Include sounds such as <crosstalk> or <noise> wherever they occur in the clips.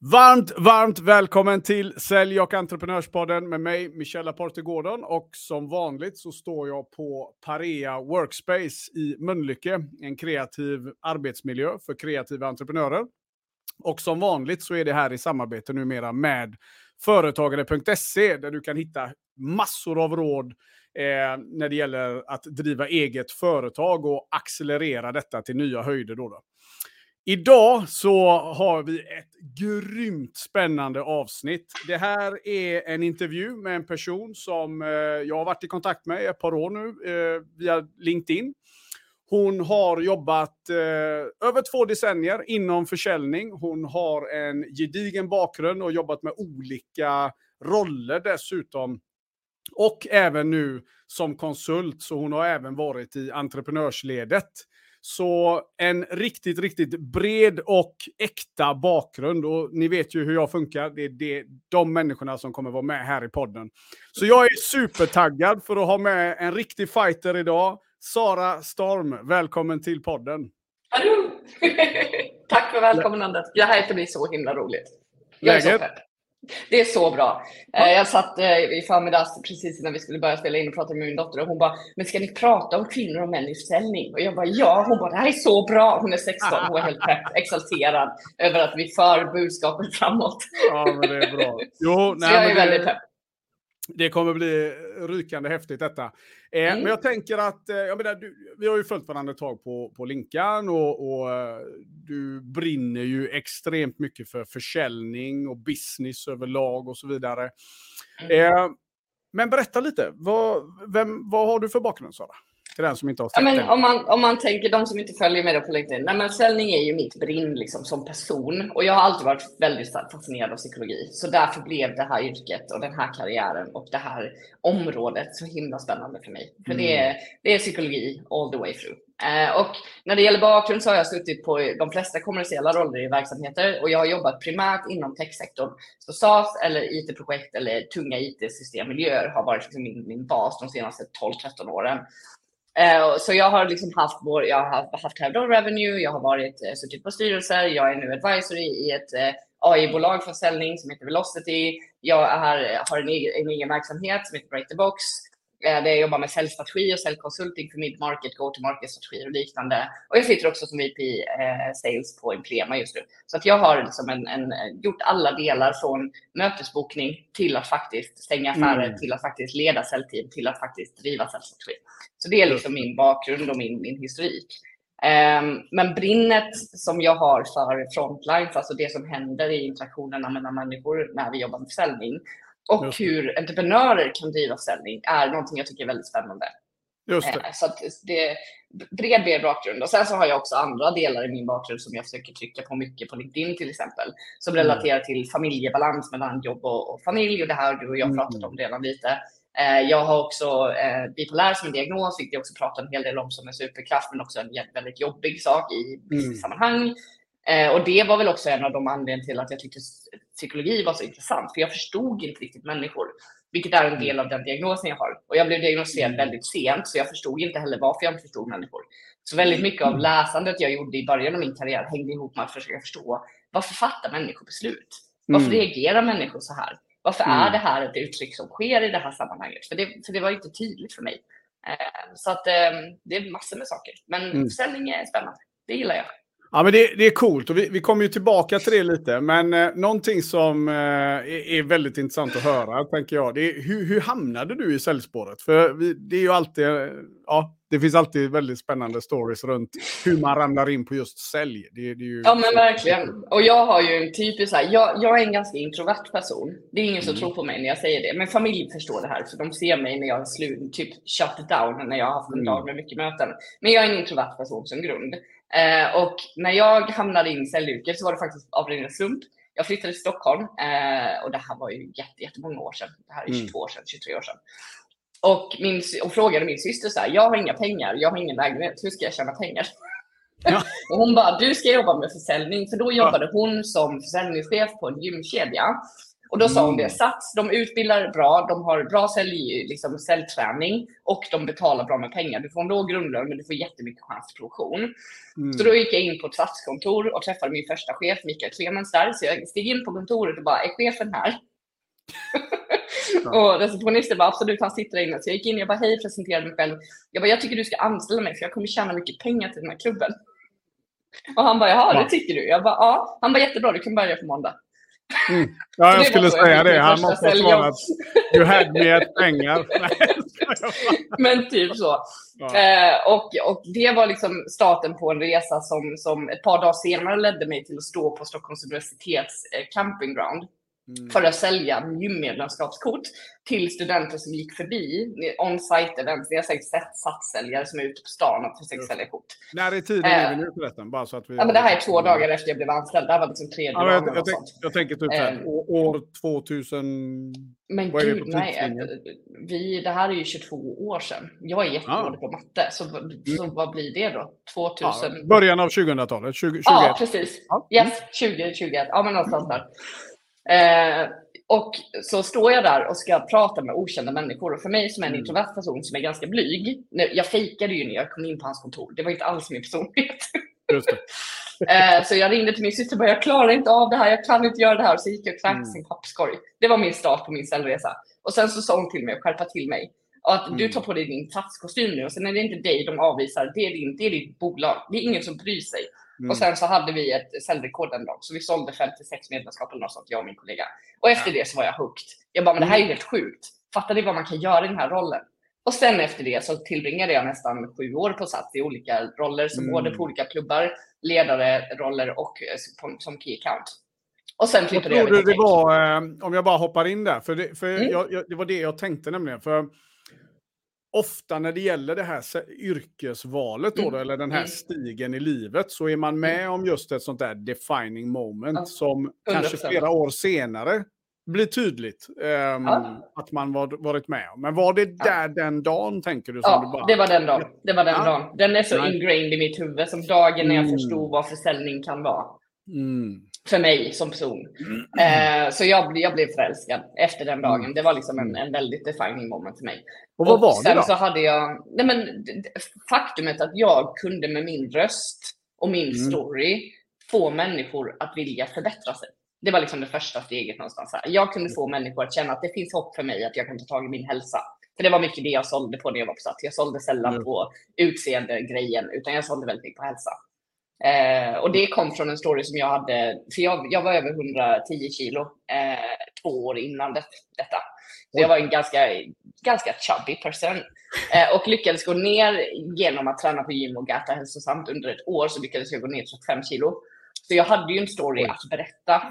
Varmt, varmt välkommen till Sälj och entreprenörspodden med mig, Michel Laporte Gordon. Och som vanligt så står jag på Parea Workspace i Mölnlycke, en kreativ arbetsmiljö för kreativa entreprenörer. Och som vanligt så är det här i samarbete numera med företagare.se där du kan hitta massor av råd eh, när det gäller att driva eget företag och accelerera detta till nya höjder. Då, då. Idag så har vi ett grymt spännande avsnitt. Det här är en intervju med en person som eh, jag har varit i kontakt med i ett par år nu eh, via LinkedIn. Hon har jobbat eh, över två decennier inom försäljning. Hon har en gedigen bakgrund och jobbat med olika roller dessutom. Och även nu som konsult, så hon har även varit i entreprenörsledet. Så en riktigt, riktigt bred och äkta bakgrund. Och ni vet ju hur jag funkar. Det är det, de människorna som kommer vara med här i podden. Så jag är supertaggad för att ha med en riktig fighter idag. Sara Storm, välkommen till podden. Hallå! <laughs> Tack för välkomnandet. Det här ska bli så himla roligt. Jag är så pepp. Det är så bra. Eh, jag satt eh, i förmiddags precis innan vi skulle börja spela in och prata med min dotter och hon bara, men ska ni prata om kvinnor och män i försäljning? Och jag bara, ja. Hon bara, det här är så bra. Hon är 16, hon var helt pepp, <laughs> exalterad över att vi för budskapet framåt. Ja, men det är bra. Jo, nej, <laughs> så jag är väldigt pepp. Det kommer bli rykande häftigt detta. Eh, mm. Men jag tänker att, eh, jag menar, du, vi har ju följt varandra ett tag på, på Linkan och, och uh, du brinner ju extremt mycket för försäljning och business överlag och så vidare. Mm. Eh, men berätta lite, vad, vem, vad har du för bakgrund Sara? Till den som inte har sett ja, men om, man, om man tänker, de som inte följer mig på LinkedIn. Nej, men försäljning är ju mitt brinn liksom, som person. Och jag har alltid varit väldigt fascinerad av psykologi. Så därför blev det här yrket och den här karriären och det här området så himla spännande för mig. För mm. det, är, det är psykologi all the way through. Eh, och när det gäller bakgrund så har jag suttit på de flesta kommersiella roller i verksamheter och jag har jobbat primärt inom techsektorn. Så SaaS eller IT-projekt eller tunga IT-systemmiljöer har varit liksom min, min bas de senaste 12-13 åren. Eh, så jag har liksom haft, vår, jag har haft Head Revenue, jag har varit, eh, suttit på styrelser, jag är nu advisory i ett eh, AI-bolag för försäljning som heter Velocity. Jag är, har en egen, en egen verksamhet som heter Break the Box där jag jobbar med säljstrategi och säljkonsulting för mid-market, go-to-market-strategier och liknande. Och jag sitter också som VP eh, Sales på Implema just nu. Så att jag har liksom en, en, gjort alla delar från mötesbokning till att faktiskt stänga affärer, mm. till att faktiskt leda säljteam, till att faktiskt driva säljstrategi. Så det är liksom min bakgrund och min, min historik. Um, men brinnet som jag har för frontlines, alltså det som händer i interaktionerna mellan människor när vi jobbar med försäljning, och hur entreprenörer kan driva försäljning är någonting jag tycker är väldigt spännande. Just det. Eh, så det är bred, bred bakgrund. Och sen så har jag också andra delar i min bakgrund som jag försöker trycka på mycket på LinkedIn till exempel. Som mm. relaterar till familjebalans mellan jobb och, och familj. Och det här har du och jag pratat mm. om redan lite. Eh, jag har också eh, bipolär som en diagnos, vilket jag också pratar en hel del om som en superkraft, men också en väldigt jobbig sak i mm. business-sammanhang. Mm. Eh, och det var väl också en av de anledningarna till att jag tyckte psykologi var så intressant, för jag förstod inte riktigt människor, vilket är en del av den diagnosen jag har. Och jag blev diagnostiserad mm. väldigt sent, så jag förstod inte heller varför jag inte förstod människor. Så väldigt mycket av mm. läsandet jag gjorde i början av min karriär hängde ihop med att försöka förstå varför fattar människor beslut? Varför mm. reagerar människor så här? Varför mm. är det här ett uttryck som sker i det här sammanhanget? För det, för det var inte tydligt för mig. Eh, så att eh, det är massor med saker. Men mm. försäljning är spännande. Det gillar jag. Ja, men det, det, är coolt och vi, vi kommer ju tillbaka till det lite. Men eh, någonting som eh, är, är, väldigt intressant att höra, tänker jag, det är hur, hur hamnade du i säljspåret? För vi, det är ju alltid, ja, det finns alltid väldigt spännande stories runt hur man ramlar in på just sälj. Det, det ju... Ja, men verkligen. Och jag har ju en typisk, här, jag, jag är en ganska introvert person. Det är ingen som mm. tror på mig när jag säger det. Men familjen förstår det här, för de ser mig när jag slut, typ shut down, när jag har haft en mm. dag med mycket möten. Men jag är en introvert person som grund. Eh, och när jag hamnade in i säljyrket så var det faktiskt av ren slump. Jag flyttade till Stockholm eh, och det här var ju jätte, jättemånga år sedan. Det här är 22 mm. år sedan, 23 år sedan. Och, min, och frågade min syster så här, jag har inga pengar, jag har ingen lägenhet, hur ska jag tjäna pengar? Ja. <laughs> och hon bara, du ska jobba med försäljning, för då jobbade ja. hon som försäljningschef på en gymkedja. Och då sa hon det, Sats, de utbildar bra, de har bra sälj, liksom, säljträning och de betalar bra med pengar. Du får en låg grundlön men du får jättemycket chans till provision. Mm. Så då gick jag in på ett Sats-kontor och träffade min första chef, Mikael Clemens där. Så jag steg in på kontoret och bara, är chefen här? <laughs> och receptionisten bara absolut, han sitter där inne. Så jag gick in och jag bara hej, presenterade mig själv. Jag bara, jag tycker du ska anställa mig för jag kommer tjäna mycket pengar till den här klubben. Och han bara, jaha, det tycker du? Jag bara, ja. Han bara, jättebra, du kan börja på måndag. Mm. <laughs> Ja, jag skulle säga det. Han måste ha svarat you had me at pengar. <laughs> Men typ så. Ja. Eh, och, och det var liksom starten på en resa som, som ett par dagar senare ledde mig till att stå på Stockholms universitets eh, campingground Mm. för att sälja gymmedlemskapskort till studenter som gick förbi on-site event. Vi har säkert sett satssäljare som är ute på stan och försöker sälja kort. När i tiden är vi nu förresten? Bara så att vi ja, men det här är två dagar efter jag blev anställd. Det här var liksom tredje ja, dagen. Jag, jag, tänk, jag, tänker typ eh, år 2000. Men Vad gud, nej. Vi, det här är ju 22 år sedan. Jag är jättedålig ah. på matte. Så, mm. så vad blir det då? 2000? Ja, början av 2000-talet? 20, Ja, precis. Ja. Yes, 2021. Ja, men någonstans där. Eh, och så står jag där och ska prata med okända människor. Och för mig som är en mm. introvert person som är ganska blyg. Jag fejkade ju när jag kom in på hans kontor. Det var inte alls min personlighet. <laughs> eh, så jag ringde till min syster och bara, jag klarar inte av det här, jag kan inte göra det här. Och så gick jag och knackade mm. sin papperskorg. Det var min start på min cellresa. Och sen så sa hon till mig att skärpa till mig. Och att mm. du tar på dig din platskostym nu och sen är det inte dig de avvisar, det är, din, det är ditt bolag. Det är ingen som bryr sig. Mm. Och sen så hade vi ett säljrekord den dagen, så vi sålde 56 medlemskap eller något sånt, jag och min kollega. Och efter ja. det så var jag hooked. Jag bara, men det här är mm. helt sjukt. Fattar ni vad man kan göra i den här rollen? Och sen efter det så tillbringade jag nästan sju år på Sats i olika roller, som mm. både på olika klubbar, ledare, roller och eh, som key account. Och sen flyttade jag över till det var, eh, om jag bara hoppar in där, för, det, för mm. jag, jag, det var det jag tänkte nämligen. För ofta när det gäller det här yrkesvalet då, mm. eller den här mm. stigen i livet så är man mm. med om just ett sånt där defining moment ja. som 100%. kanske flera år senare blir tydligt um, ja. att man var, varit med om. Men var det där ja. den dagen tänker du? ja, bara... det var den dagen. Det var den dagen. Den är så ingrained i mitt huvud som dagen när jag mm. förstod vad försäljning kan vara. Mm för mig som person. Mm. Eh, så jag, jag blev förälskad efter den dagen. Mm. Det var liksom en, en väldigt defining moment för mig. Och vad var och det då? så hade jag, nej men faktumet att jag kunde med min röst och min mm. story få människor att vilja förbättra sig. Det var liksom det första steget någonstans. Här. Jag kunde få människor att känna att det finns hopp för mig, att jag kan ta tag i min hälsa. För det var mycket det jag sålde på när jag var på Sats. Jag sålde sällan mm. på utseende grejen, utan jag sålde väldigt mycket på hälsa. Eh, och det kom från en story som jag hade, för jag, jag var över 110 kilo eh, två år innan det, detta. Så jag var en ganska, ganska chubby person. Eh, och lyckades gå ner genom att träna på gym och äta hälsosamt under ett år så lyckades jag gå ner 35 kilo. Så jag hade ju en story att berätta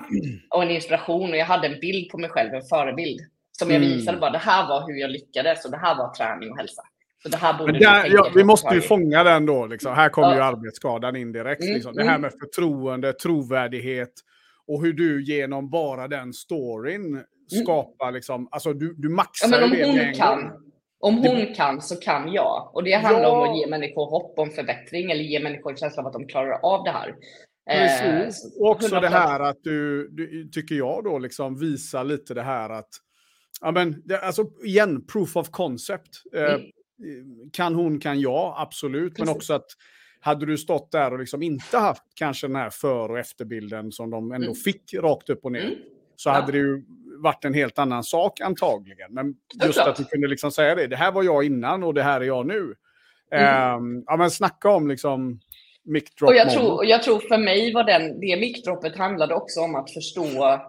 och en inspiration och jag hade en bild på mig själv, en förebild som jag mm. visade bara det här var hur jag lyckades och det här var träning och hälsa. Det där, ja, vi måste ju fånga den då. Liksom. Här kommer ja. ju arbetsskadan in direkt. Mm, liksom. Det här mm. med förtroende, trovärdighet och hur du genom bara den storyn mm. skapar liksom, alltså du, du maxar ja, men om hon kan, Om hon det... kan så kan jag. Och det handlar ja. om att ge människor hopp om förbättring eller ge människor en känsla av att de klarar av det här. Precis. Eh, och också det här att du, du, tycker jag då, liksom visar lite det här att Ja, men, det, alltså, igen, proof of concept. Eh, mm kan hon, kan jag, absolut. Precis. Men också att hade du stått där och liksom inte haft kanske den här för och efterbilden som de ändå mm. fick rakt upp och ner, mm. så ja. hade det ju varit en helt annan sak antagligen. Men just att du kunde liksom säga det, det här var jag innan och det här är jag nu. Mm. Um, ja men snacka om liksom mic drop och jag, tror, och jag tror för mig var den, det mic handlade också om att förstå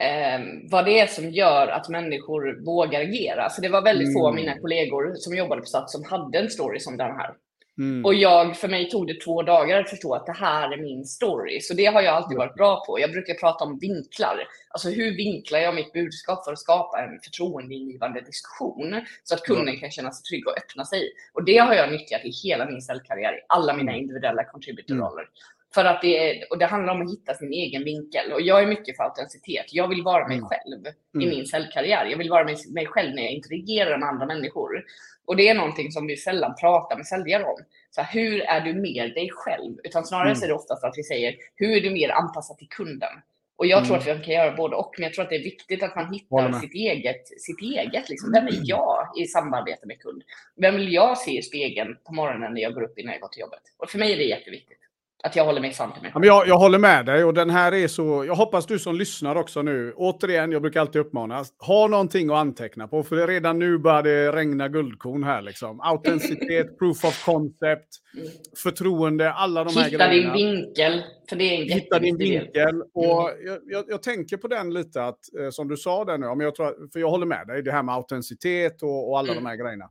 eh, vad det är som gör att människor vågar agera. Så det var väldigt mm. få av mina mm. kollegor som jobbade på Sats som hade en story som den här. Mm. Och jag, för mig tog det två dagar att förstå att det här är min story. Så det har jag alltid varit bra på. Jag brukar prata om vinklar. Alltså hur vinklar jag mitt budskap för att skapa en förtroendeingivande diskussion så att kunden kan känna sig trygg och öppna sig. Och det har jag nyttjat i hela min säljkarriär, i alla mina mm. individuella contributor-roller. Mm. För att det, och det handlar om att hitta sin egen vinkel. Och jag är mycket för autenticitet. Jag vill vara mig mm. själv mm. i min säljkarriär. Jag vill vara mig själv när jag interagerar med andra människor. Och det är någonting som vi sällan pratar med säljare om. Så här, hur är du mer dig själv? Utan snarare mm. är det oftast att vi säger, hur är du mer anpassad till kunden? Och jag tror att vi kan göra både och, men jag tror att det är viktigt att man hittar sitt eget. Sitt eget liksom. Vem är jag i samarbete med kund? Vem vill jag se i spegeln på morgonen när jag går upp innan jag går till jobbet? Och för mig är det jätteviktigt. Att jag håller mig sann till mig ja, men jag, jag håller med dig och den här är så... Jag hoppas du som lyssnar också nu. Återigen, jag brukar alltid uppmana. Ha någonting att anteckna på för redan nu börjar det regna guldkorn här liksom. Autenticitet, <laughs> proof of concept, mm. förtroende, alla de här Hitta grejerna. Hitta din vinkel. För det är en Hitta din vinkel. Mm. Och jag, jag, jag, tänker på den lite att, eh, som du sa där nu, men jag tror, för jag håller med dig, det här med autenticitet och, och alla mm. de här grejerna.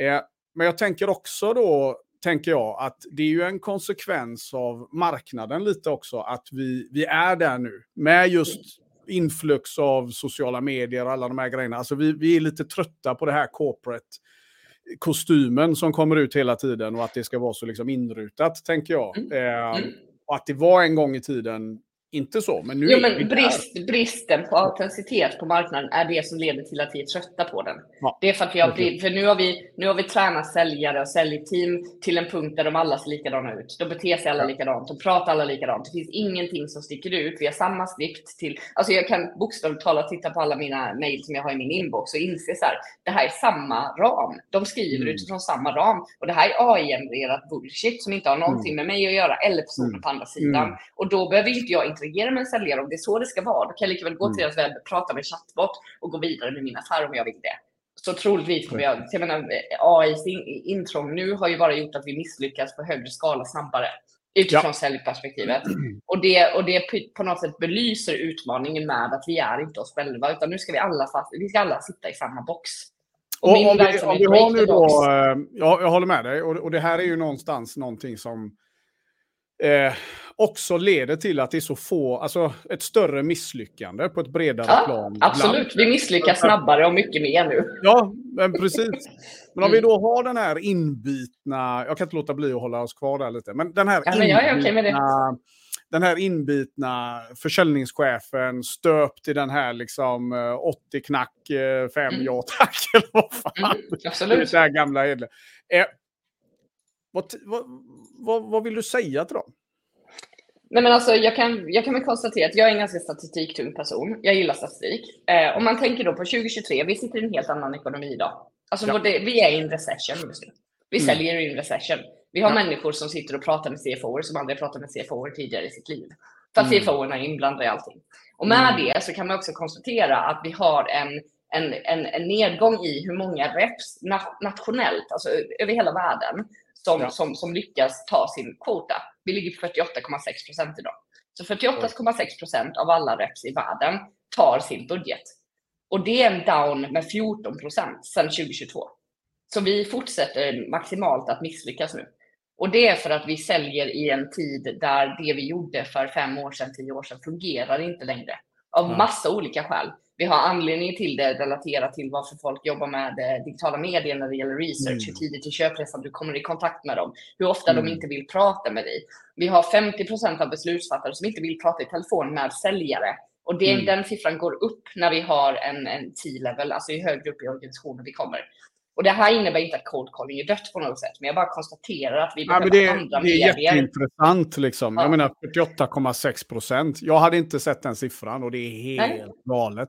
Eh, men jag tänker också då tänker jag att det är ju en konsekvens av marknaden lite också, att vi, vi är där nu med just influx av sociala medier och alla de här grejerna. Alltså vi, vi är lite trötta på det här corporate kostymen som kommer ut hela tiden och att det ska vara så liksom inrutat, tänker jag. Mm. Eh, mm. och att det var en gång i tiden inte så, men nu jo, men brist, Bristen på autenticitet på marknaden är det som leder till att vi är trötta på den. Ja. Det är för att vi har, för nu har vi, nu har vi tränat säljare och säljteam till en punkt där de alla ser likadana ut. De beter sig alla ja. likadant, de pratar alla likadant. Det finns ingenting som sticker ut. Vi har samma skript till, alltså jag kan bokstavligt talat titta på alla mina mejl som jag har i min inbox och inse så här, det här är samma ram. De skriver mm. utifrån samma ram och det här är AI-genererat bullshit som inte har någonting mm. med mig att göra eller personen mm. på andra sidan. Mm. Och då behöver inte jag interagera med en säljare om det är så det ska vara. Då kan jag lika väl gå till mm. deras webb, prata med chatbot och gå vidare med min affär om jag vill det. Så troligtvis kommer jag, jag menar, AIs intrång nu har ju bara gjort att vi misslyckas på högre skala snabbare utifrån ja. säljperspektivet. <clears throat> Och det, och det på något sätt belyser utmaningen med att vi är inte oss själva, utan nu ska vi alla, fast, vi ska alla sitta i samma box. Och, och om, vi, om vi har nu då, eh, ja, jag håller med dig, och, och det här är ju någonstans någonting som eh, också leder till att det är så få, alltså ett större misslyckande på ett bredare ja, plan. Absolut, vi misslyckas snabbare och mycket mer nu. Ja, men precis. Men om vi då har den här inbitna, jag kan inte låta bli att hålla oss kvar där lite, men den här ja, inbitna, den här inbitna försäljningschefen stöpt i den här liksom 80 eh, knack, 5 mm. ja tack, <laughs> eller vad fan. Mm, absolut. Det här gamla Eh, vad, vad, vad, vad vill du säga till dem? Nej, men alltså, jag, kan, jag kan väl konstatera att jag är en ganska statistiktung person. Jag gillar statistik. Eh, om man tänker då på 2023, vi sitter i en helt annan ekonomi idag. Alltså, ja. det, vi är i en recession just nu. Vi mm. säljer i en recession. Vi har ja. människor som sitter och pratar med CFO som aldrig pratat med CFO tidigare i sitt liv. För att mm. CFO är inblandade i allting. Och med mm. det så kan man också konstatera att vi har en, en, en, en nedgång i hur många reps nationellt, alltså över hela världen, som, ja. som, som lyckas ta sin kvota. Vi ligger på 48,6 procent idag. Så 48,6 procent av alla reps i världen tar sin budget. Och det är en down med 14 procent sedan 2022. Så vi fortsätter maximalt att misslyckas nu. Och det är för att vi säljer i en tid där det vi gjorde för fem år sedan, tio år sedan fungerar inte längre. Av massa olika skäl vi har anledning till det relaterat till varför folk jobbar med eh, digitala medier när det gäller research, mm. hur tidigt i köpresan du kommer i kontakt med dem, hur ofta mm. de inte vill prata med dig. Vi har 50% av beslutsfattare som inte vill prata i telefon med säljare. Och det, mm. den siffran går upp när vi har en, en T-level, alltså ju högre upp i organisationen vi kommer. Och det här innebär inte att cold calling är dött på något sätt, men jag bara konstaterar att vi behöver ja, det, andra Det är medier. jätteintressant. Liksom. Ja. Jag menar 48,6 procent. Jag hade inte sett den siffran och det är helt Nej. galet.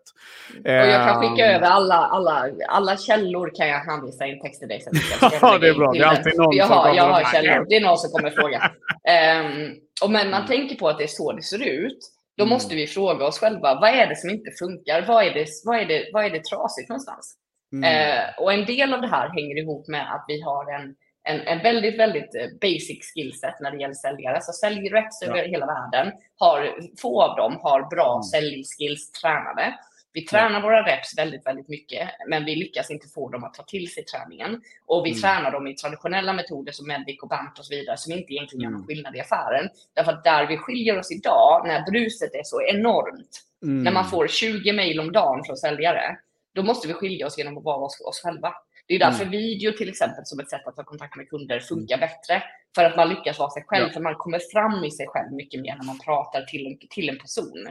Och jag kan skicka uh, över alla, alla, alla källor kan jag hänvisa i en text till dig. <laughs> ja, det är bra. Det är alltid någon jag har, jag har källor. Det är någon som kommer fråga. um, <laughs> och men man mm. tänker på att det är så det ser ut. Då mm. måste vi fråga oss själva, vad är det som inte funkar? Vad är det, vad är det, vad är det trasigt någonstans? Mm. Eh, och en del av det här hänger ihop med att vi har en, en, en väldigt, väldigt eh, basic skillset när det gäller säljare. Så säljreps ja. över hela världen, har, få av dem har bra mm. säljskills tränade. Vi tränar ja. våra reps väldigt, väldigt mycket, men vi lyckas inte få dem att ta till sig träningen. Och vi mm. tränar dem i traditionella metoder som Medic och Bant och så vidare, som inte egentligen gör någon mm. skillnad i affären. Därför att där vi skiljer oss idag, när bruset är så enormt, mm. när man får 20 mejl om dagen från säljare, då måste vi skilja oss genom att vara oss, oss själva. Det är därför mm. video till exempel som ett sätt att ta kontakt med kunder funkar mm. bättre. För att man lyckas vara sig själv, ja. för man kommer fram i sig själv mycket mer när man pratar till en, till en person.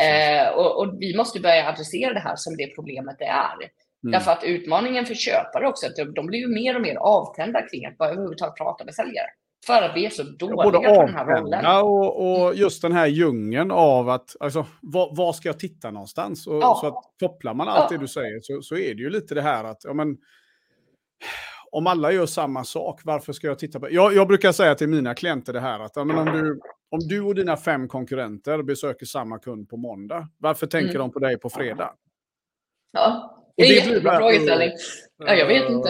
Eh, och, och, vi måste börja adressera det här som det problemet det är. Mm. Därför att utmaningen för köpare också, att de, de blir ju mer och mer avtända kring att bara överhuvudtaget prata med säljare. För att vi är så dåliga Både på den här rollen. Och, och just den här djungeln av att, alltså, var, var ska jag titta någonstans? Och, ja. Så att kopplar man allt ja. det du säger så, så är det ju lite det här att, ja men, om alla gör samma sak, varför ska jag titta på... Jag, jag brukar säga till mina klienter det här att ja, men om, du, om du och dina fem konkurrenter besöker samma kund på måndag, varför tänker mm. de på dig på fredag? Ja, det är en jättebra frågeställning. Ja, jag vet inte.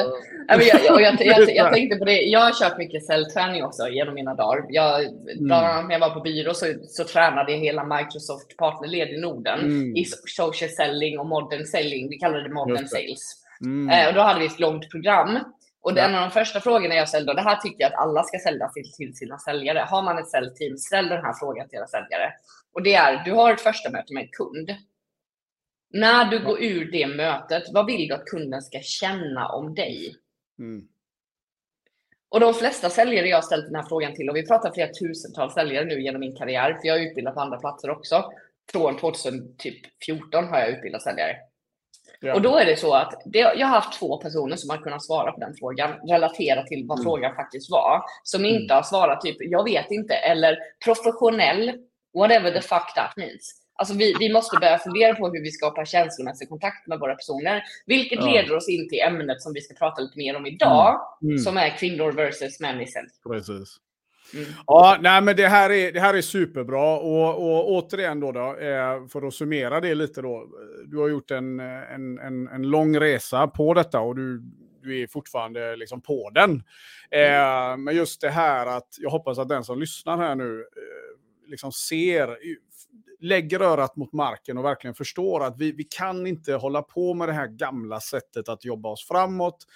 Jag, jag, jag, jag, tänkte på det. Jag har kört mycket cellträning också genom mina dagar. Jag, mm. när jag var på byrå så, så tränade jag hela Microsoft partnerled i Norden mm. i social selling och modern selling. Vi kallar det modern sales. Mm. Eh, och då hade vi ett långt program. Och en av de första frågorna jag ställde, och det här tycker jag att alla ska ställa till, till sina säljare. Har man ett säljteam, ställ den här frågan till era säljare. Och det är, du har ett första möte med en kund. När du går ur det mötet, vad vill du att kunden ska känna om dig? Mm. Och de flesta säljare jag har ställt den här frågan till, och vi pratar flera tusentals säljare nu genom min karriär, för jag har utbildat på andra platser också. Från 2014 har jag utbildat säljare. Ja. Och då är det så att det, jag har haft två personer som har kunnat svara på den frågan, relatera till vad mm. frågan faktiskt var, som inte mm. har svarat typ jag vet inte eller professionell, whatever the fuck that means. Alltså vi, vi måste börja fundera på hur vi skapar känslomässig kontakt med våra personer. Vilket ja. leder oss in till ämnet som vi ska prata lite mer om idag. Mm. Mm. Som är kvinnor versus män i Precis. Mm. Ja, nej, men det här är, det här är superbra. Och, och återigen då, då eh, för att summera det lite då. Du har gjort en, en, en, en lång resa på detta och du, du är fortfarande liksom på den. Eh, men just det här att jag hoppas att den som lyssnar här nu eh, liksom ser lägger örat mot marken och verkligen förstår att vi, vi kan inte hålla på med det här gamla sättet att jobba oss framåt.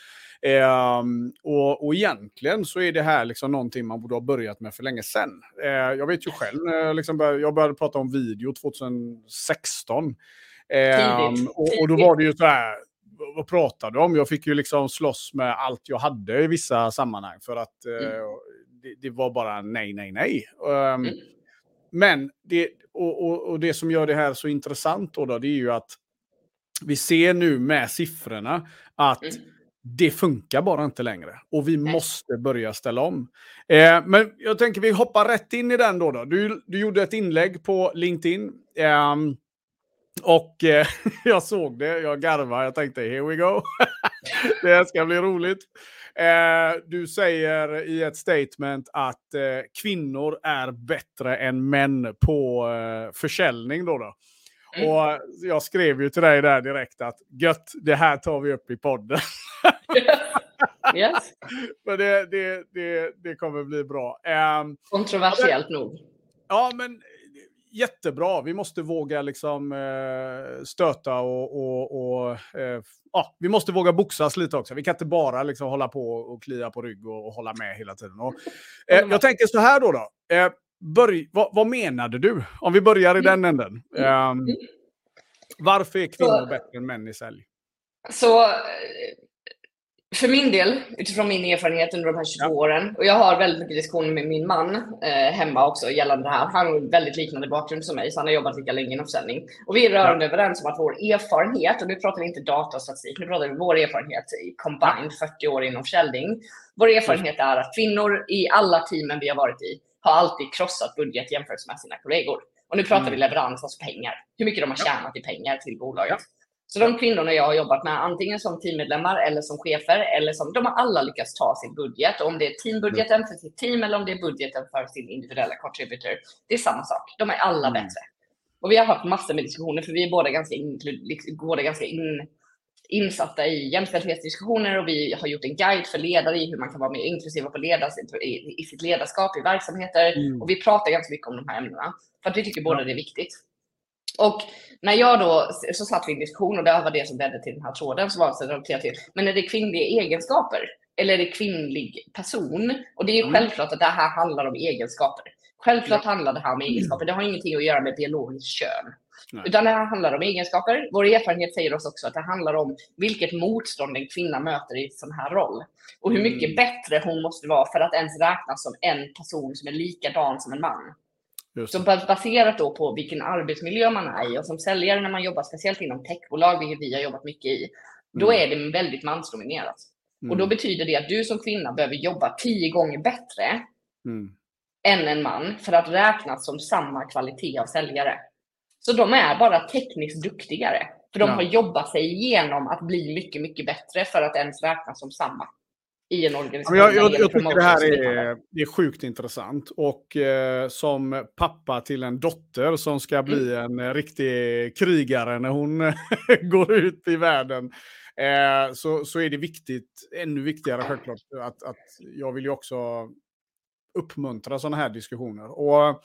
Eh, och, och egentligen så är det här liksom någonting man borde ha börjat med för länge sedan. Eh, jag vet ju själv, jag, liksom började, jag började prata om video 2016. Eh, och, och, då var det ju så här, vad pratade du om? Jag fick ju liksom slåss med allt jag hade i vissa sammanhang för att eh, mm. det, det, var bara nej, nej, nej. Um, mm. Men det, och, och, och, det som gör det här så intressant då, då det är ju att vi ser nu med siffrorna att mm. det funkar bara inte längre. Och vi måste börja ställa om. Eh, men jag tänker vi hoppar rätt in i den då. då. Du, du gjorde ett inlägg på LinkedIn. Eh, och eh, <laughs> jag såg det, jag garvade, jag tänkte here we go. <laughs> det ska bli roligt. Eh, du säger i ett statement att eh, kvinnor är bättre än män på eh, försäljning. Då, då. Mm. Och jag skrev ju till dig där direkt att gött, det här tar vi upp i podden. <laughs> yes. Men det, det, det, det kommer bli bra. Um, Kontroversiellt nog. Ja, men jättebra. Vi måste våga liksom eh, stöta och, och, och eh, ja, vi måste våga boxas lite också. Vi kan inte bara liksom hålla på och klia på rygg och, och hålla med hela tiden. Och, eh, jag tänker så här då. då. Eh, börj, vad, vad, menade du? Om vi börjar i den änden. Um, varför är kvinnor bättre än män i sälj? Så för min del, utifrån min erfarenhet under de här 22 ja. åren, och jag har väldigt mycket diskussioner med min man eh, hemma också gällande det här. Han har väldigt liknande bakgrund som mig, så han har jobbat lika länge inom försäljning. Och vi är rörande ja. överens om att vår erfarenhet, och nu pratar vi inte datastatistik, nu pratar vi vår erfarenhet i combined, 40 år inom försäljning. Vår erfarenhet är att kvinnor i alla teamen vi har varit i har alltid krossat budget jämfört med sina kollegor. Och nu pratar mm. vi leverans, alltså pengar. Hur mycket de har tjänat i pengar till bolaget. Ja. Så de kvinnorna jag har jobbat med, antingen som teammedlemmar eller som chefer, eller som, de har alla lyckats ta sin budget. Och om det är teambudgeten för sitt team eller om det är budgeten för sin individuella contributor, det är samma sak. De är alla mm. bättre. Och vi har haft massor med diskussioner, för vi är båda ganska, in, båda ganska in, insatta i jämställdhetsdiskussioner och vi har gjort en guide för ledare i hur man kan vara mer inklusiva på ledas, i, i sitt ledarskap, i verksamheter. Mm. Och vi pratar ganska mycket om de här ämnena, för att vi tycker båda det är viktigt. Och när jag då, så satt vi i en diskussion och det var det som ledde till den här tråden som var så relaterat till, men är det kvinnliga egenskaper? Eller är det kvinnlig person? Och det är ju mm. självklart att det här handlar om egenskaper. Självklart ja. handlar det här om egenskaper. Det har ingenting att göra med biologiskt kön. Nej. Utan det här handlar om egenskaper. Vår erfarenhet säger oss också att det handlar om vilket motstånd en kvinna möter i en sån här roll. Och hur mycket mm. bättre hon måste vara för att ens räknas som en person som är likadan som en man. Så baserat då på vilken arbetsmiljö man är i och som säljare när man jobbar speciellt inom techbolag, vilket vi har jobbat mycket i, då mm. är det väldigt mansdominerat. Mm. Och då betyder det att du som kvinna behöver jobba tio gånger bättre mm. än en man för att räknas som samma kvalitet av säljare. Så de är bara tekniskt duktigare. För de ja. har jobbat sig igenom att bli mycket, mycket bättre för att ens räknas som samma i en organisation. Jag, jag, jag tycker det här är, det är sjukt intressant. Och eh, som pappa till en dotter som ska bli mm. en riktig krigare när hon <laughs> går ut i världen. Eh, så, så är det viktigt, ännu viktigare självklart, att, att jag vill ju också uppmuntra sådana här diskussioner. Och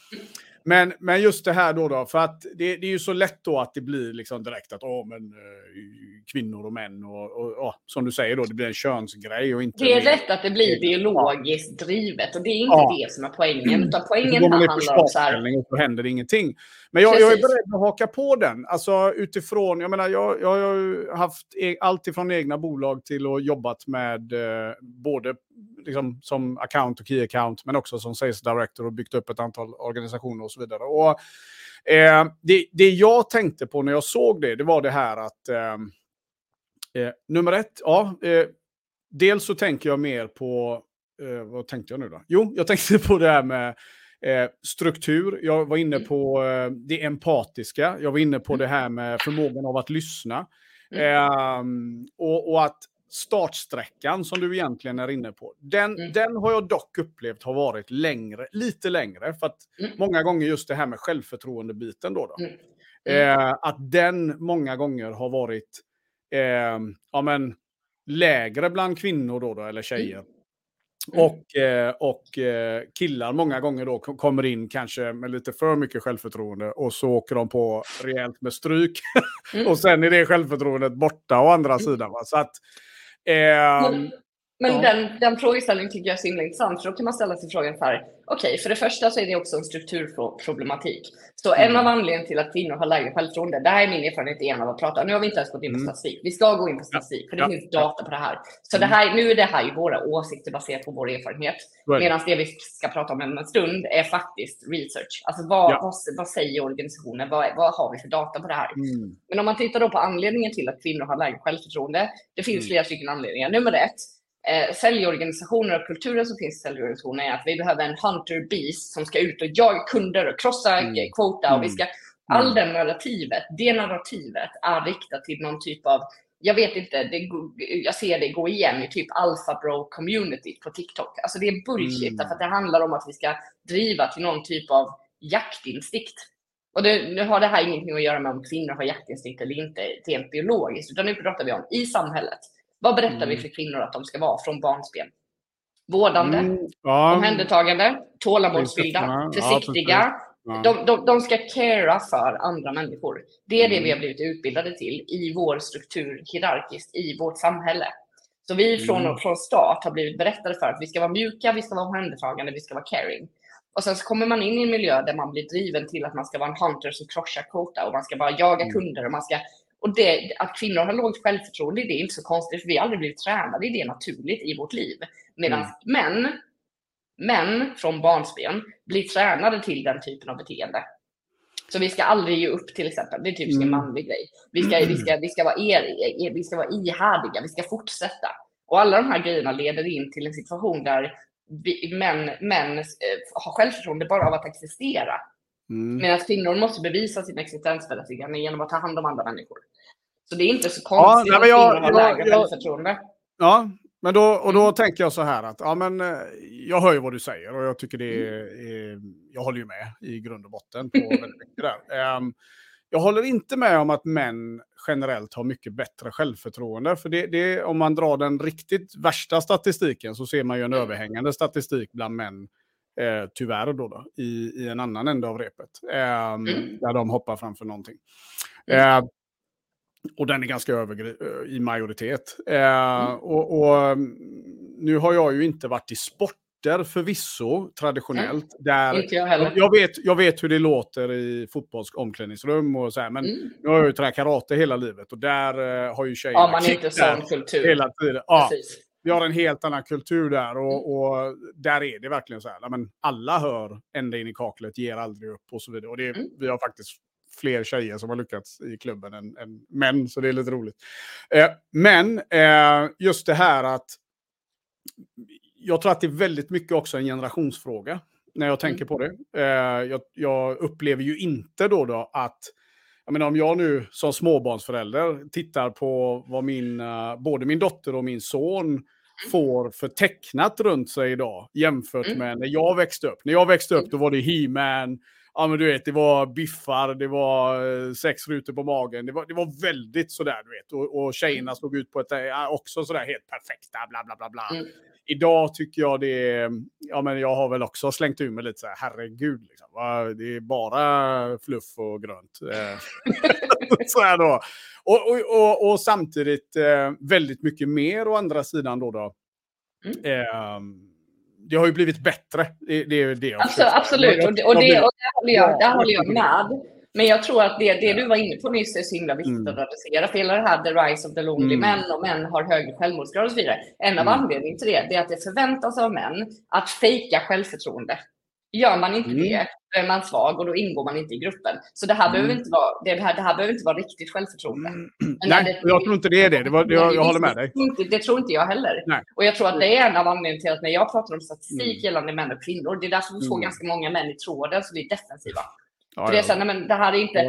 men, men just det här då, då för att det, det är ju så lätt då att det blir liksom direkt att åh, men, uh, kvinnor och män och, och, och, som du säger då, det blir en könsgrej och inte... Det är lätt att det blir biologiskt drivet och det är inte ja. det som är poängen, utan poängen här handlar om så här... Och så händer ingenting. Men jag, jag, är beredd att haka på den, alltså utifrån, jag menar, jag, jag har haft e allt ifrån egna bolag till att jobbat med eh, både liksom, som account och key account, men också som sales director och byggt upp ett antal organisationer och så vidare. Och, eh, det, det jag tänkte på när jag såg det, det var det här att eh, eh, nummer ett, ja, eh, dels så tänker jag mer på, eh, vad tänkte jag nu då? Jo, jag tänkte på det här med Eh, struktur, jag var inne mm. på det empatiska, jag var inne på mm. det här med förmågan av att lyssna. Eh, och, och, att startsträckan som du egentligen är inne på, den, mm. den har jag dock upplevt har varit längre, lite längre. För att mm. många gånger just det här med självförtroende-biten då. då mm. mm. Eh, att den många gånger har varit eh, ja, men, lägre bland kvinnor då, då eller mm. tjejer. Mm. Och, eh, och eh, killar många gånger då kommer in kanske med lite för mycket självförtroende och så åker de på rejält med stryk. Mm. <laughs> och sen är det självförtroendet borta å andra mm. sidan. Va? Så att, eh, men ja. den, den frågeställningen tycker jag är så himla intressant, för då kan man ställa sig frågan så här, okej, okay, för det första så är det också en strukturproblematik. Så mm. en av anledningarna till att kvinnor har lägre självförtroende, det här är min erfarenhet igen av att prata, nu har vi inte ens gått in på mm. statistik, vi ska gå in på statistik, för det ja. finns data på det här. Så mm. det här, nu är det här ju våra åsikter baserat på vår erfarenhet, right. medan det vi ska prata om en stund är faktiskt research. Alltså vad, ja. vad, vad, säger organisationen, vad, vad har vi för data på det här? Mm. Men om man tittar då på anledningen till att kvinnor har lägre självförtroende, det finns mm. flera stycken anledningar. Nummer ett, eh, säljorganisationer och kulturen som finns i säljorganisationer är att vi behöver en hunter beast som ska ut och jaga kunder och krossa mm. kvota och vi ska all mm. den narrativet, det narrativet är riktat till någon typ av jag vet inte, det, jag ser det gå igen i typ alpha bro community på TikTok. Alltså det är bullshit, mm. därför att det handlar om att vi ska driva till någon typ av jaktinstinkt. Och det, nu har det här ingenting att göra med om kvinnor har jaktinstinkt eller inte rent biologiskt, utan nu pratar vi om i samhället. Vad berättar mm. vi för kvinnor att de ska vara från barnsben? Vårdande, mm. ja. omhändertagande, tålamodsfyllda, försiktiga. Ja. De, de, de, ska carea för andra människor. Det är det vi har mm. blivit utbildade till i vår struktur hierarkiskt i vårt samhälle. Så vi från, mm. från start har blivit berättade för att vi ska vara mjuka, vi ska vara omhändertagande, vi ska vara caring. Och sen så kommer man in i en miljö där man blir driven till att man ska vara en hunter som krossar kvota och man ska bara jaga mm. kunder och man ska och det, att kvinnor har lågt självförtroende, det är inte så konstigt, för vi har aldrig blivit tränade i det naturligt i vårt liv. Medan mm. män, män från barnsben blir tränade till den typen av beteende. Så vi ska aldrig ge upp till exempel. Det är typiskt mm. en manlig grej. Vi ska, vi, ska, vi, ska vara er, vi ska vara ihärdiga, vi ska fortsätta. Och alla de här grejerna leder in till en situation där vi, män, män eh, har självförtroende bara av att existera. Mm. Medan kvinnor måste bevisa sin existensberättigande genom att ta hand om andra människor. Så det är inte så konstigt ja, att jag, kvinnor har lägre självförtroende. Ja, men då, och då mm. tänker jag så här att ja, men, eh, jag hör ju vad du säger och jag tycker det är, är jag håller ju med i grund och botten på <laughs> väldigt mycket där. Um, jag håller inte med om att män generellt har mycket bättre självförtroende. För det, det, om man drar den riktigt värsta statistiken så ser man ju en mm. överhängande statistik bland män Eh, tyvärr då, då i, i en annan ände av repet. Eh, mm. Där de hoppar framför någonting. Mm. Eh, och den är ganska över i majoritet. Eh, mm. och, och, mm, nu har jag ju inte varit i sporter förvisso traditionellt. Där inte jag, heller. Jag, vet, jag vet hur det låter i fotbollsomklädningsrum och så här, men mm. nu har jag ju tränat karate hela livet och där uh, har ju tjejerna ja, man inte sån kultur. hela tiden. Ja, vi har en helt annan kultur där och, mm. och, där är det verkligen så här. Men alla hör ända in i kaklet, ger aldrig upp och så vidare. Och det, mm. vi har faktiskt fler tjejer som har lyckats i klubben än, än män, så det är lite roligt. Eh, men eh, just det här att jag tror att det är väldigt mycket också en generationsfråga när jag tänker mm. på det. Eh, jag, jag, upplever ju inte då, då att jag menar, om jag nu som småbarnsförälder tittar på vad min, uh, både min dotter och min son mm. får för tecknat runt sig idag jämfört mm. med när jag växte upp. När jag växte upp då var det He-Man, ja men du vet, det var biffar, det var uh, sex rutor på magen. Det var, det var väldigt sådär, du vet. Och, och tjejerna mm. såg ut på ett, uh, också sådär helt perfekta, bla bla bla bla. Mm. Idag tycker jag det är, ja men jag har väl också slängt ur mig lite så här, herregud, liksom, det är bara fluff och grönt. Eh, <laughs> så här då. Och, och, och, och samtidigt eh, väldigt mycket mer å andra sidan då. då. Mm. Eh, det har ju blivit bättre. Det, det är det alltså, Absolut, och, det, och, det, och där, håller jag, där håller jag med. Men jag tror att det, det du var inne på nyss är så himla viktigt mm. att adressera. För hela det här the rise of the lonely mm. men och män har högre självmordsgrad och så vidare. En av mm. anledningarna till det, det är att det förväntas av män att fejka självförtroende. Gör man inte mm. det, då är man svag och då ingår man inte i gruppen. Så det här, mm. behöver, inte vara, det här, det här behöver inte vara riktigt självförtroende. Mm. Nej, det, jag tror inte det är det. det, var, det jag, jag håller med dig. Inte, det tror inte jag heller. Nej. Och jag tror att det är en av anledningarna till att när jag pratar om statistik mm. gällande män och kvinnor, det är därför vi får mm. ganska många män i tråden som blir defensiva. Ja, för det är så här, nej, men det här är inte...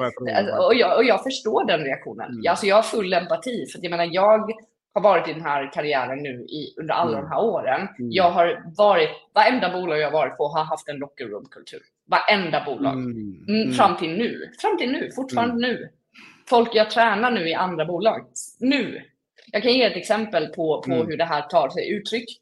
Och jag, och jag förstår den reaktionen. Mm. Alltså, jag har full empati. För jag menar, jag har varit i den här karriären nu i, under alla mm. de här åren. Mm. Jag har varit, varenda bolag jag har varit på har haft en locker room-kultur. Varenda bolag. Mm. mm. mm. Fram till nu. Fram till nu, fortfarande mm. nu. Folk jag tränar nu i andra bolag. Nu. Jag kan ge ett exempel på, på hur det här tar sig uttryck.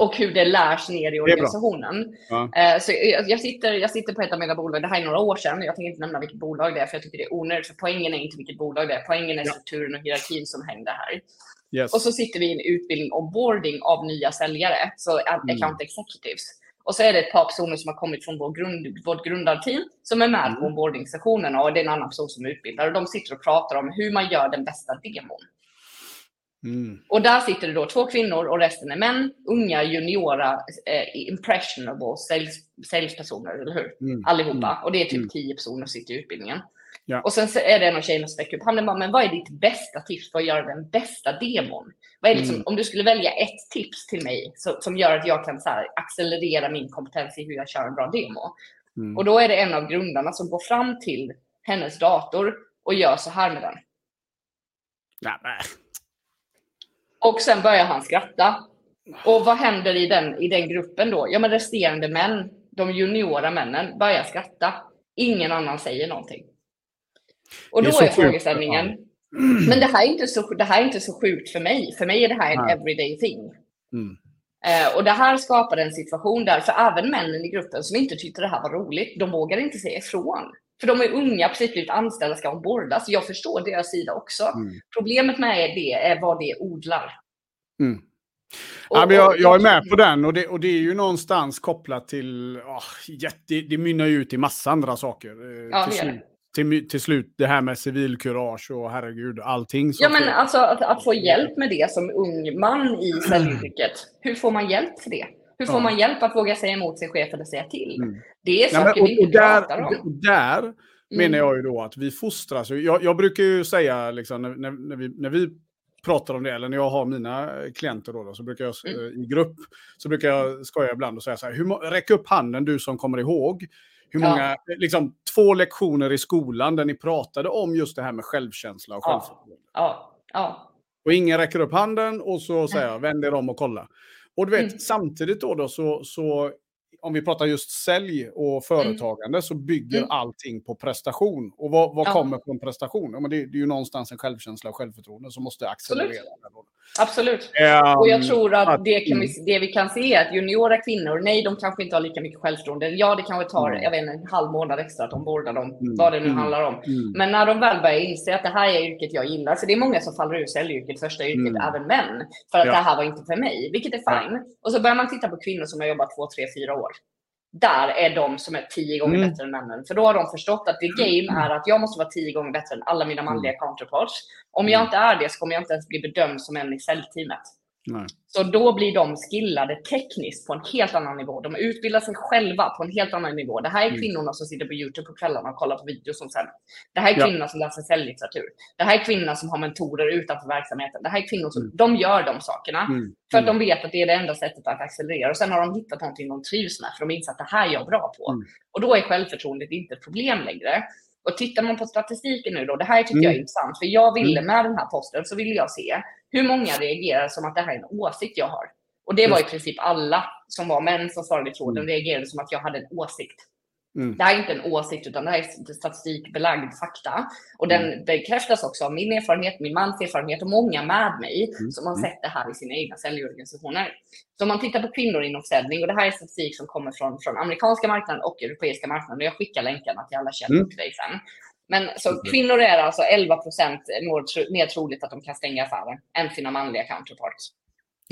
Och hur det lärs ner i organisationen. Ja. Eh, så jag, sitter, jag sitter på ett av mina bolag, det här är några år sedan, jag tänker inte nämna vilket bolag det är, för jag tycker det är onödigt, för poängen är inte vilket bolag det är, poängen är strukturen och hierarkin som hängde här. Yes. Och så sitter vi i en utbildning onboarding av nya säljare, så mm. account executives. Och så är det ett par personer som har kommit från vår grund, vårt grundarteam som är med mm. på onboarding-sessionen och det är en annan person som utbildar. Och de sitter och pratar om hur man gör den bästa demon. Mm. Och där sitter det då två kvinnor och resten är män, unga, juniora, eh, impressionable sales, salespersoner, eller hur? Mm. Allihopa. Mm. Och det är typ mm. tio personer som sitter i utbildningen. Ja. Och sen är det en av tjejerna som sträcker upp handen. Men vad är ditt bästa tips för att göra den bästa demon? Vad är liksom, mm. Om du skulle välja ett tips till mig så, som gör att jag kan så här, accelerera min kompetens i hur jag kör en bra demo. Mm. Och då är det en av grundarna som går fram till hennes dator och gör så här med den. Nej, och sen börjar han skratta. Och vad händer i den, i den gruppen då? Ja, men resterande män, de juniora männen, börjar skratta. Ingen annan säger någonting. Och då är, är frågeställningen, men det här, är inte så, det här är inte så sjukt för mig. För mig är det här en everyday thing. Mm. Eh, och det här skapade en situation där, för även männen i gruppen som inte tyckte det här var roligt, de vågar inte säga ifrån. För de är unga, precis blivit anställda, ska ombordas. Jag förstår deras sida också. Mm. Problemet med det är vad det odlar. Mm. Och, ja, men jag, jag, är med på den och det, och det är ju någonstans kopplat till, oh, jätte, det mynnar ju ut i massa andra saker. Eh, ja, till, slut, till, till, slut det här med civilkurage och herregud, allting. Ja, men alltså att, att, få hjälp med det som ung man i säljyrket. Hur får man hjälp för det? Hur får ja. man hjälp att våga säga emot sin chef eller säga till? Mm. Det är saker ja, men, och, vi inte där, pratar om. Där mm. menar jag ju då att vi fostras. Jag, jag brukar ju säga, liksom, när, när, vi, när vi pratar om det, eller när jag har mina klienter då, då så brukar jag mm. Eh, i grupp, så brukar jag skoja ibland och säga så här, hur, räck upp handen du som kommer ihåg. Hur många, ja. liksom två lektioner i skolan där ni pratade om just det här med självkänsla och självförtroende. Ja. ja. Och ingen räcker upp handen och så säger jag, vänd er om och kolla. Och du vet, mm. samtidigt då, då så, så om vi pratar just sälj och mm. företagande mm. så bygger mm. allting på prestation. Och vad, vad ja. kommer från prestation? Ja, men det, det, är ju någonstans en självkänsla och självförtroende som måste accelerera. Absolut. Um, och jag tror att det, kan vi, mm. det vi kan se är att juniora kvinnor, nej, de kanske inte har lika mycket självförtroende. Ja, det kanske tar mm. jag vet, en halv månad extra att omborda dem, mm. vad det nu handlar om. Men när de väl börjar inse att det här är yrket jag gillar, för det är många som faller ur säljyrket, första yrket, även män, för att ja. det här var inte för mig, vilket är fine. Ja. Och så börjar man titta på kvinnor som har jobbat två, tre, fyra år där är de som är tio gånger mm. bättre än männen. För då har de förstått att det game är att jag måste vara tio gånger bättre än alla mina manliga mm. counterparts. Om jag mm. inte är det så kommer jag inte ens bli bedömd som en i säljteamet. Nej. Så då blir de skillade tekniskt på en helt annan nivå. De utbildar sig själva på en helt annan nivå. Det här är Mm. kvinnorna som sitter på YouTube på kvällarna och kollar på videos som sen. Det här är Ja. kvinnorna som läser säljlitteratur. Det här är kvinnor som har mentorer utanför verksamheten. Det här är kvinnor som Mm. de gör de sakerna. Mm. För att de vet att det är det enda sättet att accelerera. Och sen har de hittat någonting de trivs med, för de inser att det här är jag bra på. Mm. Och då är självförtroendet inte ett problem längre. Och tittar man på statistiken nu då, det här tycker jag är Mm. intressant, för jag ville med den här posten så ville jag se hur många reagerar som att det här är en åsikt jag har. Och det var i princip alla som var män som svarade i tråden reagerade som att jag hade en åsikt. Mm. Det här är inte en åsikt utan det här är statistikbelagd fakta. Och den Mm. bekräftas också av min erfarenhet, min mans erfarenhet och många med mig Mm. som har Mm. sett det här i sina egna säljorganisationer. Så om man tittar på kvinnor inom försäljning, och det här är statistik som kommer från, från amerikanska marknaden och europeiska marknaden, och jag skickar länkarna till alla källor Mm. till dig sen. Men så kvinnor är alltså 11 procent mer, tro- mer troligt att de kan stänga affären än sina manliga counterparts.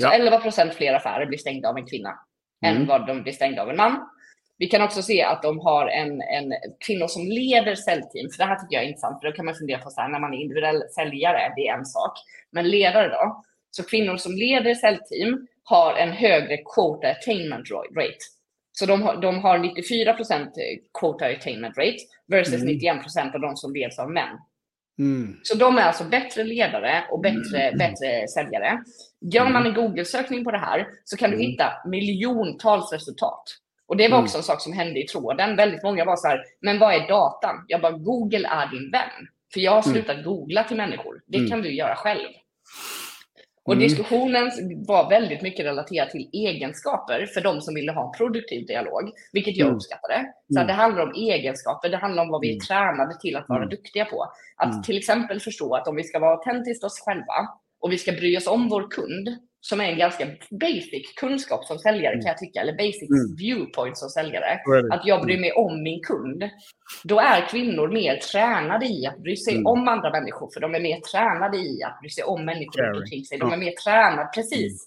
Så Ja. 11 procent fler affärer blir stängda av en kvinna än Mm. vad de blir stängda av en man. Vi kan också se att de har en, en kvinnor som leder säljteam. För det här tycker jag är intressant, för då kan man fundera på så här, när man är individuell säljare, det är en sak. Men ledare då? Så kvinnor som leder säljteam har en högre quota attainment rate. Så de har, de har 94 procent quota attainment rate versus Mm. 91 procent av de som leds av män. Mm. Så de är alltså bättre ledare och bättre, bättre säljare. Gör man en Google-sökning på det här så kan du Mm. hitta miljontals resultat. Och det var Mm. också en sak som hände i tråden. Väldigt många var så här, men vad är datan? Jag bara, Google är din vän. För jag har Mm. slutat googla till människor. Det Mm. kan du göra själv. Och Mm. diskussionen var väldigt mycket relaterad till egenskaper för de som ville ha en produktiv dialog, vilket jag Mm. uppskattade. Så Mm. det handlar om egenskaper, det handlar om vad vi är Mm. tränade till att vara Mm. duktiga på. Att till exempel förstå att om vi ska vara autentiskt oss själva och vi ska bry oss om vår kund, som är en ganska basic kunskap som säljare Mm. kan jag tycka, eller basic Mm. viewpoint som säljare, det. att jag bryr mig om min kund, då är kvinnor mer tränade i att bry sig Mm. om andra människor, för de är mer tränade i att bry sig om människor runt omkring sig. De är mer tränade, precis.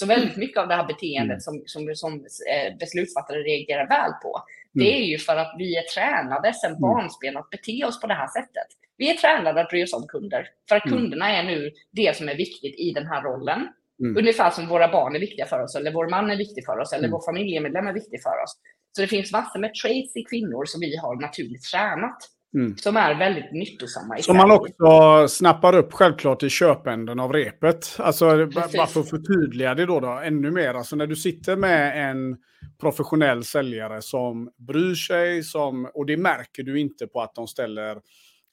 Så väldigt mycket av det här beteendet Mm. som, som, som eh, beslutsfattare reagerar väl på, det Mm. är ju för att vi är tränade sedan barnsben att bete oss på det här sättet. Vi är tränade att bry oss om kunder, för att Mm. kunderna är nu det som är viktigt i den här rollen. Mm. Ungefär som våra barn är viktiga för oss, eller vår man är viktig för oss, eller Mm. vår familjemedlem är viktig för oss. Så det finns massor med traits i kvinnor som vi har naturligt tränat, Mm. som är väldigt nyttosamma Som man också snappar upp självklart i köpänden av repet. Alltså Precis. bara för att förtydliga det då, då ännu mer. Alltså när du sitter med en professionell säljare som bryr sig, som, och det märker du inte på att de ställer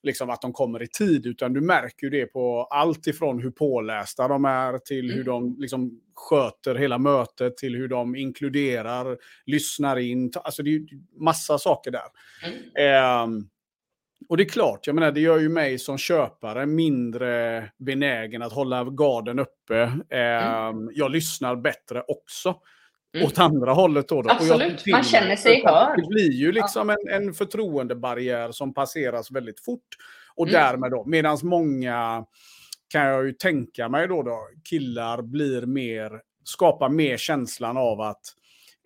liksom att de kommer i tid, utan du märker ju det på allt ifrån hur pålästa de är till Mm. hur de liksom sköter hela mötet, till hur de inkluderar, lyssnar in. Alltså det är ju massa saker där. Mm. Ehm, och det är klart, jag menar, det gör ju mig som köpare mindre benägen att hålla garden uppe. Ehm, Jag lyssnar bättre också. Mm. Åt andra hållet då. då. Absolut, man känner sig hörd. Det blir ju liksom en, en förtroendebarriär som passeras väldigt fort. Och Mm. därmed då, medan många kan jag ju tänka mig då, då killar blir mer, skapar mer känslan av att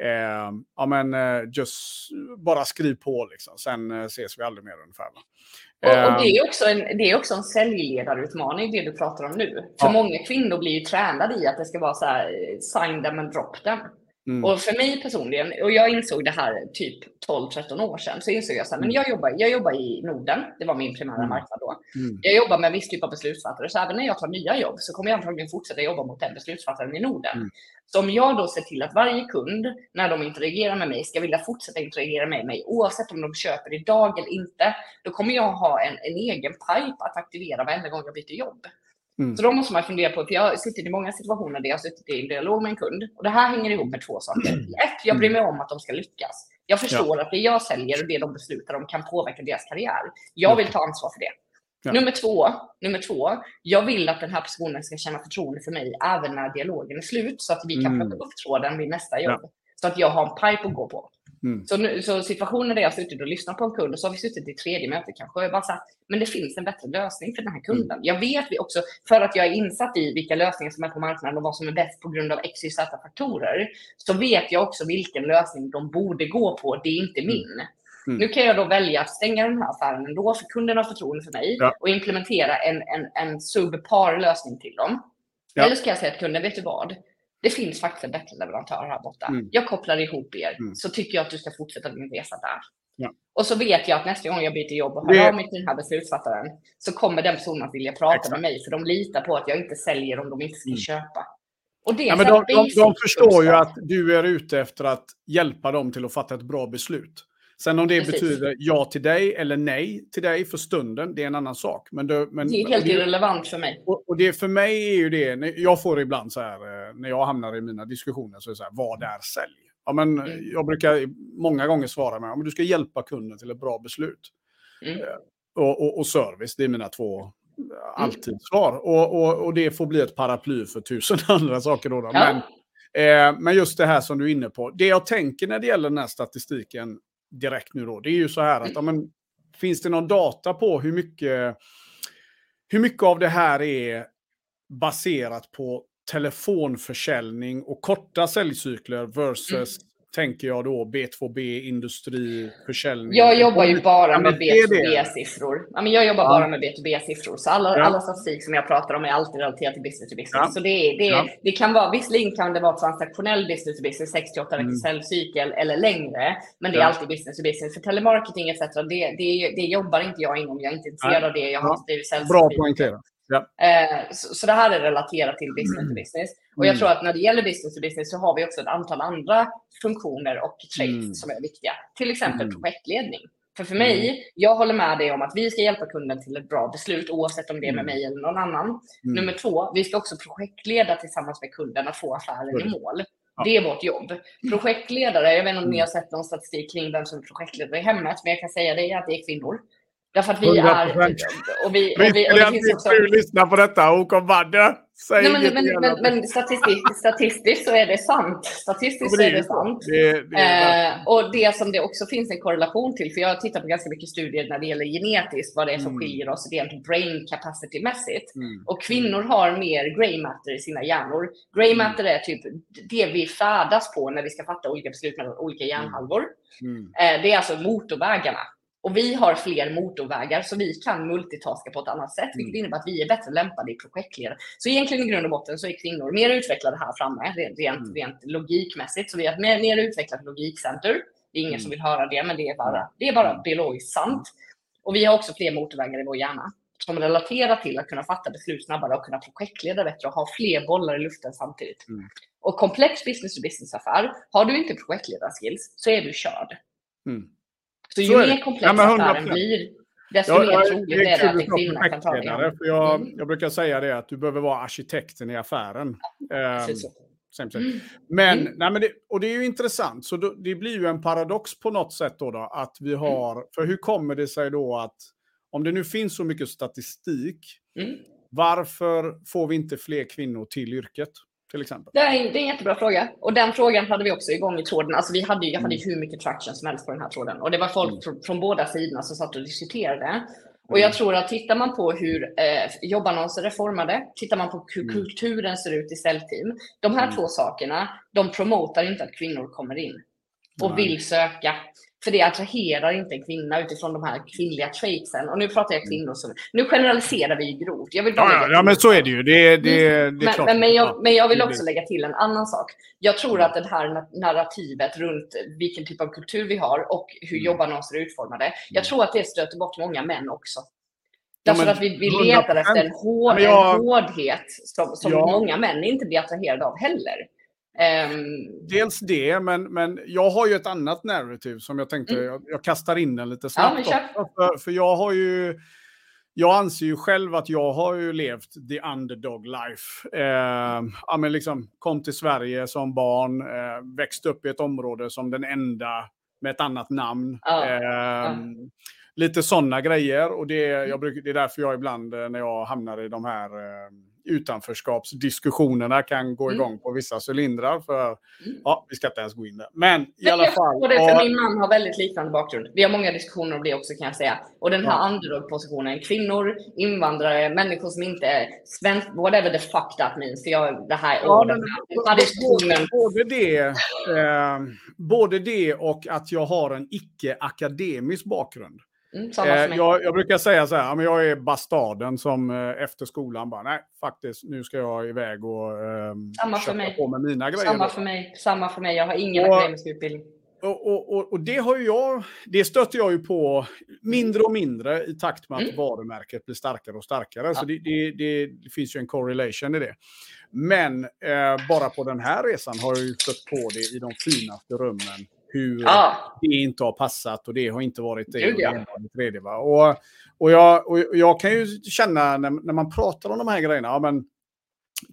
eh, ja men eh, just bara skriv på liksom, sen eh, ses vi aldrig mer ungefär. Och, och Ehm, det, är också en, det är också en säljledarutmaning, det du pratar om nu. För Ja. många kvinnor blir ju tränade i att det ska vara så här, eh, sign them and drop them. Mm, Och för mig personligen, och jag insåg det här typ 12-13 år sedan, så insåg jag så här, men jag jobbar, jag jobbar i Norden, det var min primära Mm. marknad då. mm, Jag jobbar med en viss typ av beslutsfattare, så även när jag tar nya jobb så kommer jag antagligen fortsätta jobba mot den beslutsfattaren i Norden. Mm. Så om jag då ser till att varje kund, när de interagerar med mig, ska vilja fortsätta interagera med mig, oavsett om de köper idag eller inte, då kommer jag ha en, en egen pipe att aktivera varenda gång jag byter jobb. Mm, Så då måste man fundera på, för jag har suttit i många situationer där jag har suttit i en dialog med en kund. Och det här hänger ihop med två saker. Ett, jag bryr mig om att de ska lyckas. Jag förstår att det jag säljer och det de beslutar om kan påverka deras karriär. Jag vill ta ansvar för det. Ja. Nummer, två, nummer två, jag vill att den här personen ska känna förtroende för mig även när dialogen är slut. Så att vi kan Mm. plocka upp tråden vid nästa jobb. Så att jag har en pipe att gå på. Mm, Så, nu, så situationer där jag suttit och lyssnat på en kund och så har vi suttit i tredje möte kanske och jag bara sagt, men det finns en bättre lösning för den här kunden. Jag vet vi också, för att jag är insatt i vilka lösningar som är på marknaden och vad som är bäst på grund av x, y, z faktorer, så vet jag också vilken lösning de borde gå på. Det är inte min. Mm. Nu kan jag då välja att stänga den här affären ändå, för kunden har förtroende för mig Ja. och implementera en, en, en subpar lösning till dem. Ja. Eller ska jag säga till kunden, vet du vad? Det finns faktiskt en bättre leverantör här borta. Mm. Jag kopplar ihop er, mm. så tycker jag att du ska fortsätta din resa där. Ja. Och så vet jag att nästa gång jag byter jobb och hör det... av mig till den här beslutsfattaren så kommer den personen att vilja prata Exakt. med mig för de litar på att jag inte säljer om de inte ska mm. köpa. Och det ja, men de, de, de förstår ju att du är ute efter att hjälpa dem till att fatta ett bra beslut. Sen om det Precis. betyder ja till dig eller nej till dig för stunden, det är en annan sak. Men det, men, det är helt det, irrelevant för mig. Och, och, det för mig är ju det, jag får ibland så här, eh, när jag hamnar i mina diskussioner, så är det så här, vad är sälj? Ja, men mm. Jag brukar många gånger svara med att du ska hjälpa kunden till ett bra beslut. Mm. Eh, och, och, och, service, det är mina två mm. alltid svar. Och, och, och det får bli ett paraply för tusen <laughs> andra saker. Då, då. Ja. Men, eh, men just det här som du är inne på. Det jag tänker när det gäller den här statistiken direkt nu då, det är ju så här att ja, men, finns det någon data på hur mycket, hur mycket av det här är baserat på telefonförsäljning och korta säljcykler versus mm tänker jag då B2B, industri, försäljning. Jag jobbar ju bara med B2B-siffror. Ja, men jag jobbar ja. bara med B2B-siffror. Så alla, ja. alla statistik som jag pratar om är alltid relaterat till business to business. Ja. Så det, det, det kan vara, visserligen kan det vara transaktionell business to business, 68 veckors mm. säljcykel eller längre. Men det är alltid business to business. För telemarketing etc. Det, det, det jobbar inte jag inom. Jag är inte intresserad av det. Jag har inte blivit Bra poängterat. Ja. Eh, så, så, det här är relaterat till business to mm. business. Och jag mm. tror att när det gäller business to business så har vi också ett antal andra funktioner och traits mm. som är viktiga. Till exempel mm. projektledning. För för mig, mm. jag håller med dig om att vi ska hjälpa kunden till ett bra beslut oavsett om det är med mig eller någon annan. Nummer två, vi ska också projektleda tillsammans med kunden att få affären i mål. Det är vårt jobb. Projektledare, jag vet inte om ni har sett någon statistik kring vem som är projektledare i hemmet, men jag kan säga det att det är kvinnor. Därför att vi 100%. är... Och vi, och vi, och det finns också... lyssna på detta och kom bara Nej, men, men, men, men statistiskt, statistiskt, så är det sant. Statistiskt så är det sant. Det, det är eh, och det som det också finns en korrelation till, för jag har tittat på ganska mycket studier när det gäller genetiskt, vad det är som mm. skiljer oss rent brain capacity-mässigt. Mm. Och kvinnor har mer grey matter i sina hjärnor. Grey mm. matter är typ det vi färdas på när vi ska fatta olika beslut med olika hjärnhalvor. Mm. Eh, det är alltså motorvägarna. Och vi har fler motorvägar så vi kan multitaska på ett annat sätt, vilket mm. innebär att vi är bättre lämpade i projektledare. Så egentligen i grund och botten så är kvinnor mer utvecklade här framme, rent, mm. rent logikmässigt. Så vi har ett mer, mer utvecklat logikcenter. Det är ingen mm. som vill höra det, men det är, bara, det är bara mm. biologiskt sant. Och vi har också fler motorvägar i vår hjärna som relaterar till att kunna fatta beslut snabbare och kunna projektleda bättre och ha fler bollar i luften samtidigt. Mm. Och komplex business to business-affär, har du inte projektledarskills så är du körd. Så ju så mer komplex ja, affären blir, desto ja, mer troligt är det att en kvinna kan ta det. För jag, mm. jag brukar säga det att du behöver vara arkitekten i affären. Ja, um, Mm. Men, mm. Nej, men det, och det är ju intressant, så då, det blir ju en paradox på något sätt då, då att vi mm. har, mm. för hur kommer det sig då att om det nu finns så mycket statistik, mm. varför får vi inte fler kvinnor till yrket? Till exempel? Det är, det är en jättebra fråga. Och den frågan hade vi också igång i tråden. Alltså vi hade, jag hade mm. hur mycket traction som helst på den här tråden. Och det var folk mm. från, från båda sidorna som satt och diskuterade. Och jag mm. tror att tittar man på hur eh, jobbannonser är formade, tittar man på hur mm. kulturen ser ut i säljteam. De här mm. två sakerna, de promotar inte att kvinnor kommer in och Nej. vill söka. För det attraherar inte en kvinna utifrån de här kvinnliga traitsen. Och nu pratar jag mm. kvinnor som... Nu generaliserar vi grovt. Jag vill bara ja, ja, men så är det ju. Det, det, mm. det är men, klart. Men, men, jag, men jag vill också lägga till en annan sak. Jag tror mm. att det här narrativet runt vilken typ av kultur vi har och hur mm. jobbannonser är utformade. Jag tror att det stöter bort många män också. Därför ja, att vi, vi letar efter en, hård, jag, en hårdhet som, som ja. många män inte blir attraherade av heller. Um... Dels det, men, men jag har ju ett annat narrativ som jag tänkte, mm. jag, jag, kastar in den lite snabbt. Ja, för, för jag har ju, jag anser ju själv att jag har ju levt the underdog life. Eh, ja, men liksom, kom till Sverige som barn, eh, växte upp i ett område som den enda med ett annat namn. Ja. Eh, ja. Lite sådana grejer. Och det, jag mm. bruk, det är därför jag ibland eh, när jag hamnar i de här ehm, utanförskapsdiskussionerna kan gå mm. igång mm. på vissa cylindrar. För, mm. ja, vi ska inte ens gå in där. Men i alla fall. Och det, för min man har väldigt liknande bakgrund. Vi har många diskussioner om det också kan jag säga. Och den här ja. underdog-positionen, kvinnor, invandrare, människor som inte är svensk, whatever the fuck that means. För jag, det här ja, men, både, både, det, eh, både det och att jag har en icke-akademisk bakgrund. Mm, för Eh, jag, jag brukar säga så här, men jag är bastaden som eh, efter skolan bara, nej faktiskt, nu ska jag iväg och eh, Samma för köpa mig. på mig mina grejer. Samma för mig. Samma för mig. Jag har ingen Och- akademisk utbildning. Och, och, och, och det har ju jag, det stöter jag ju på mindre och mindre i takt med att Mm. varumärket blir starkare och starkare. Ja. Så det, det, det, det finns ju en correlation i det. Men eh, bara på den här resan har jag ju stött på det i de finaste rummen. Hur Ja, det inte har passat och det har inte varit det. Gud, och det ja. ena och det tredje, va? Och, och, jag, och jag kan ju känna när, när man pratar om de här grejerna, ja, men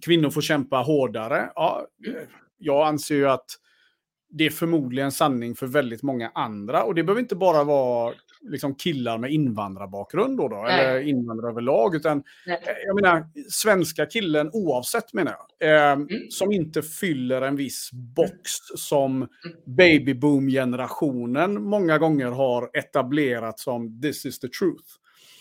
kvinnor får kämpa hårdare. Ja, jag anser ju att det är förmodligen sanning för väldigt många andra. Och det behöver inte bara vara liksom killar med invandrarbakgrund då, då eller invandrare överlag, utan Nej. eh, jag menar svenska killen oavsett menar jag, eh, Mm. som inte fyller en viss box som Mm. babyboom-generationen många gånger har etablerat som this is the truth.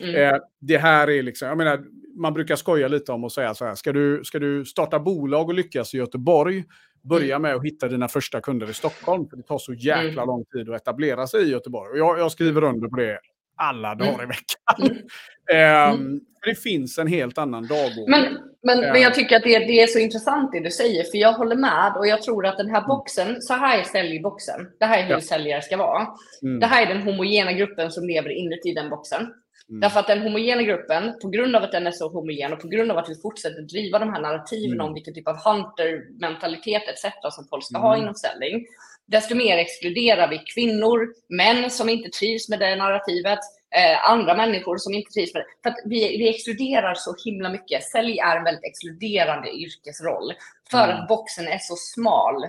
mm. Eh, det här är liksom, jag menar, man brukar skoja lite om och säga så här, ska du, ska du starta bolag och lyckas i Göteborg, börja med att hitta dina första kunder i Stockholm, för det tar så jäkla Mm. lång tid att etablera sig i Göteborg. Och jag, jag skriver under på det alla dagar i veckan. Mm. <laughs> Ehm, det finns en helt annan dagordning. Men, men, Ja. men jag tycker att det, det är så intressant det du säger, för jag håller med och jag tror att den här boxen, så här är säljboxen. Det här är hur Ja. säljare ska vara. Mm. Det här är den homogena gruppen som lever inuti den boxen. Mm. Därför att den homogena gruppen, på grund av att den är så homogen och på grund av att vi fortsätter driva de här narrativen Mm. om vilken typ av hunter-mentalitet etc. som folk ska ha Mm. inom ställning, desto mer exkluderar vi kvinnor, män som inte trivs med det narrativet, eh, andra människor som inte trivs med det. För att vi, vi exkluderar så himla mycket. Sälj är en väldigt exkluderande yrkesroll för Mm. att boxen är så smal.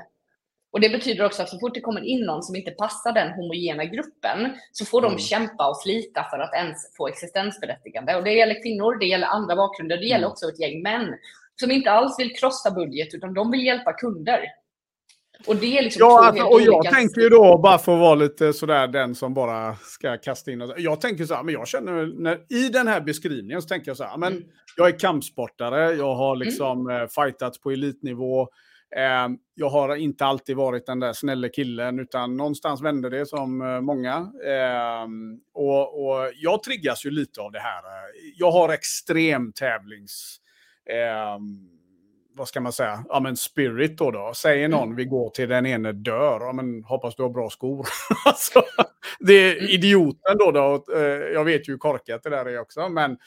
Och det betyder också att så fort det kommer in någon som inte passar den homogena gruppen så får de Mm. kämpa och slita för att ens få existensberättigande. Och det gäller kvinnor, det gäller andra bakgrunder, det gäller Mm. också ett gäng män som inte alls vill krossa budget utan de vill hjälpa kunder. Och det är liksom Ja, alltså, och jag tänker ju då, bara för att vara lite sådär den som bara ska kasta in. och- Jag tänker så här, men jag känner när, i den här beskrivningen så tänker jag så här, men Mm. jag är kampsportare, jag har liksom mm. fightats på elitnivå. Eh, jag har inte alltid varit den där snälla killen, utan någonstans vände det som eh, många. Eh, och, och jag triggas ju lite av det här. Jag har extrem tävlings... Eh, vad ska man säga, ja men spirit då då. Säger någon vi går till den ene dör, ja men hoppas du har bra skor. <laughs> alltså, det är idioten då då, eh, jag vet ju hur korkat det där är också, men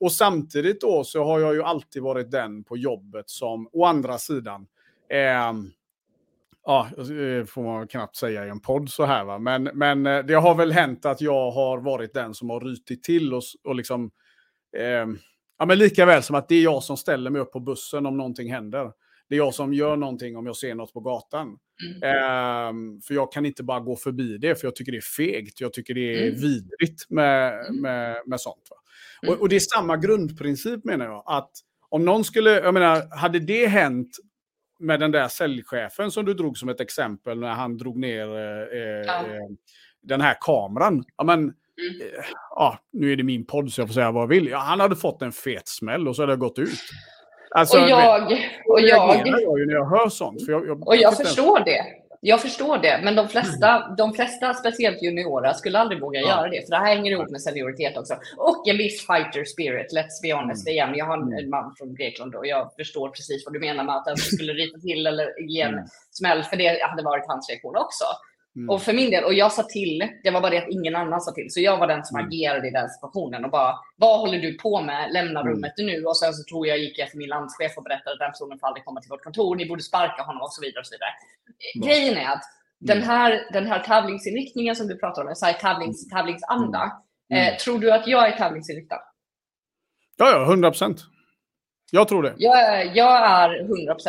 och samtidigt då så har jag ju alltid varit den på jobbet som, å andra sidan, eh, ja, det får man knappt säga i en podd så här va, men, men eh, det har väl hänt att jag har varit den som har rytit till och, och liksom, eh, ja men lika väl som att det är jag som ställer mig upp på bussen om någonting händer. Det är jag som gör någonting om jag ser något på gatan. Mm. Ehm, för jag kan inte bara gå förbi det, för jag tycker det är fegt. Jag tycker det är Mm. vidrigt med, Mm. med, med sånt. Va? Mm. Och, och det är samma grundprincip menar jag. Att om någon skulle, jag menar, hade det hänt med den där säljchefen som du drog som ett exempel när han drog ner eh, Ja. eh, den här kameran. Ja, men, Mm. eh, ja, nu är det min podd så jag får säga vad jag vill. Ja, han hade fått en fet smäll och så hade det gått ut. Alltså, Och jag, och jag, reagerar jag ju när jag hör sånt. För jag, jag, Och jag inte ens- förstår det. Jag förstår det, men de flesta, de flesta speciellt juniora, skulle aldrig våga Ja. göra det. För det här hänger ihop med senioritet också. Och en viss fighter spirit, let's be honest. Mm. Igen, jag har en, Mm. man från Grekland och jag förstår precis vad du menar med att som skulle rita till eller ge en Mm. smäll, för det hade varit hans reaktion också. Mm. Och för min del, och jag sa till, det var bara det att ingen annan sa till. Så jag var den som Mm. agerade i den situationen och bara, vad håller du på med? Lämna Mm. rummet nu. Och sen så tror jag gick jag till min landschef och berättade att den personen får aldrig komma till vårt kontor. Ni borde sparka honom och så vidare. Och så vidare. Bra. Grejen är att den Mm. här, den här tävlingsinriktningen som du pratar om, så här tävlings, tävlingsanda. Mm. Eh, tror du att jag är tävlingsinriktad? Ja, ja, 100 procent. Jag tror det. Jag är, jag är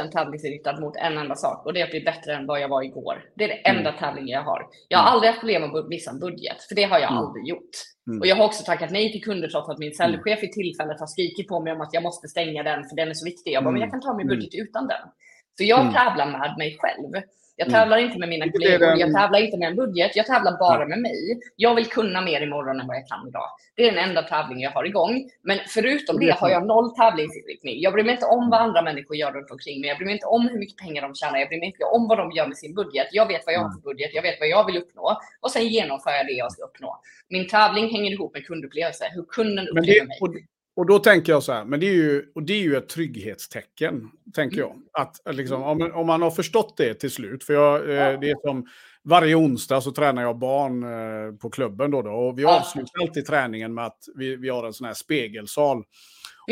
100% tävlingsinriktad mot en enda sak och det är att bli bättre än vad jag var igår. Det är det enda tävlingen jag har. Jag har Mm. aldrig haft problem med att missa en budget, för det har jag Mm. aldrig gjort. Mm. Och jag har också tackat nej till kunder trots att min säljchef i tillfället har skrikit på mig om att jag måste stänga den för den är så viktig. Jag bara, men jag kan ta min Mm. budget utan den. Så jag Mm. tävlar med mig själv. Jag mm. tävlar inte med mina kollegor, jag tävlar inte med en budget, jag tävlar bara med mig. Jag vill kunna mer imorgon än vad jag kan idag. Det är den enda tävlingen jag har igång. Men förutom Det det har jag. noll tävlingsinriktning. Jag bryr mig inte om vad andra människor gör runt omkring mig. Jag bryr mig inte om hur mycket pengar de tjänar. Jag bryr mig inte om vad de gör med sin budget. Jag vet vad jag har för budget, jag vet vad jag vill uppnå och sen genomför jag det jag ska uppnå. Min tävling hänger ihop med kundupplevelse, hur kunden upplever det, mig. Och, då tänker jag så här, men det är ju, och det är ju ett trygghetstecken, tänker jag. Att, liksom, om, om man har förstått det till slut, för jag, eh, det är som varje onsdag så tränar jag barn eh, på klubben då, då och vi avslutar alltid träningen med att vi, vi har en sån här spegelsal.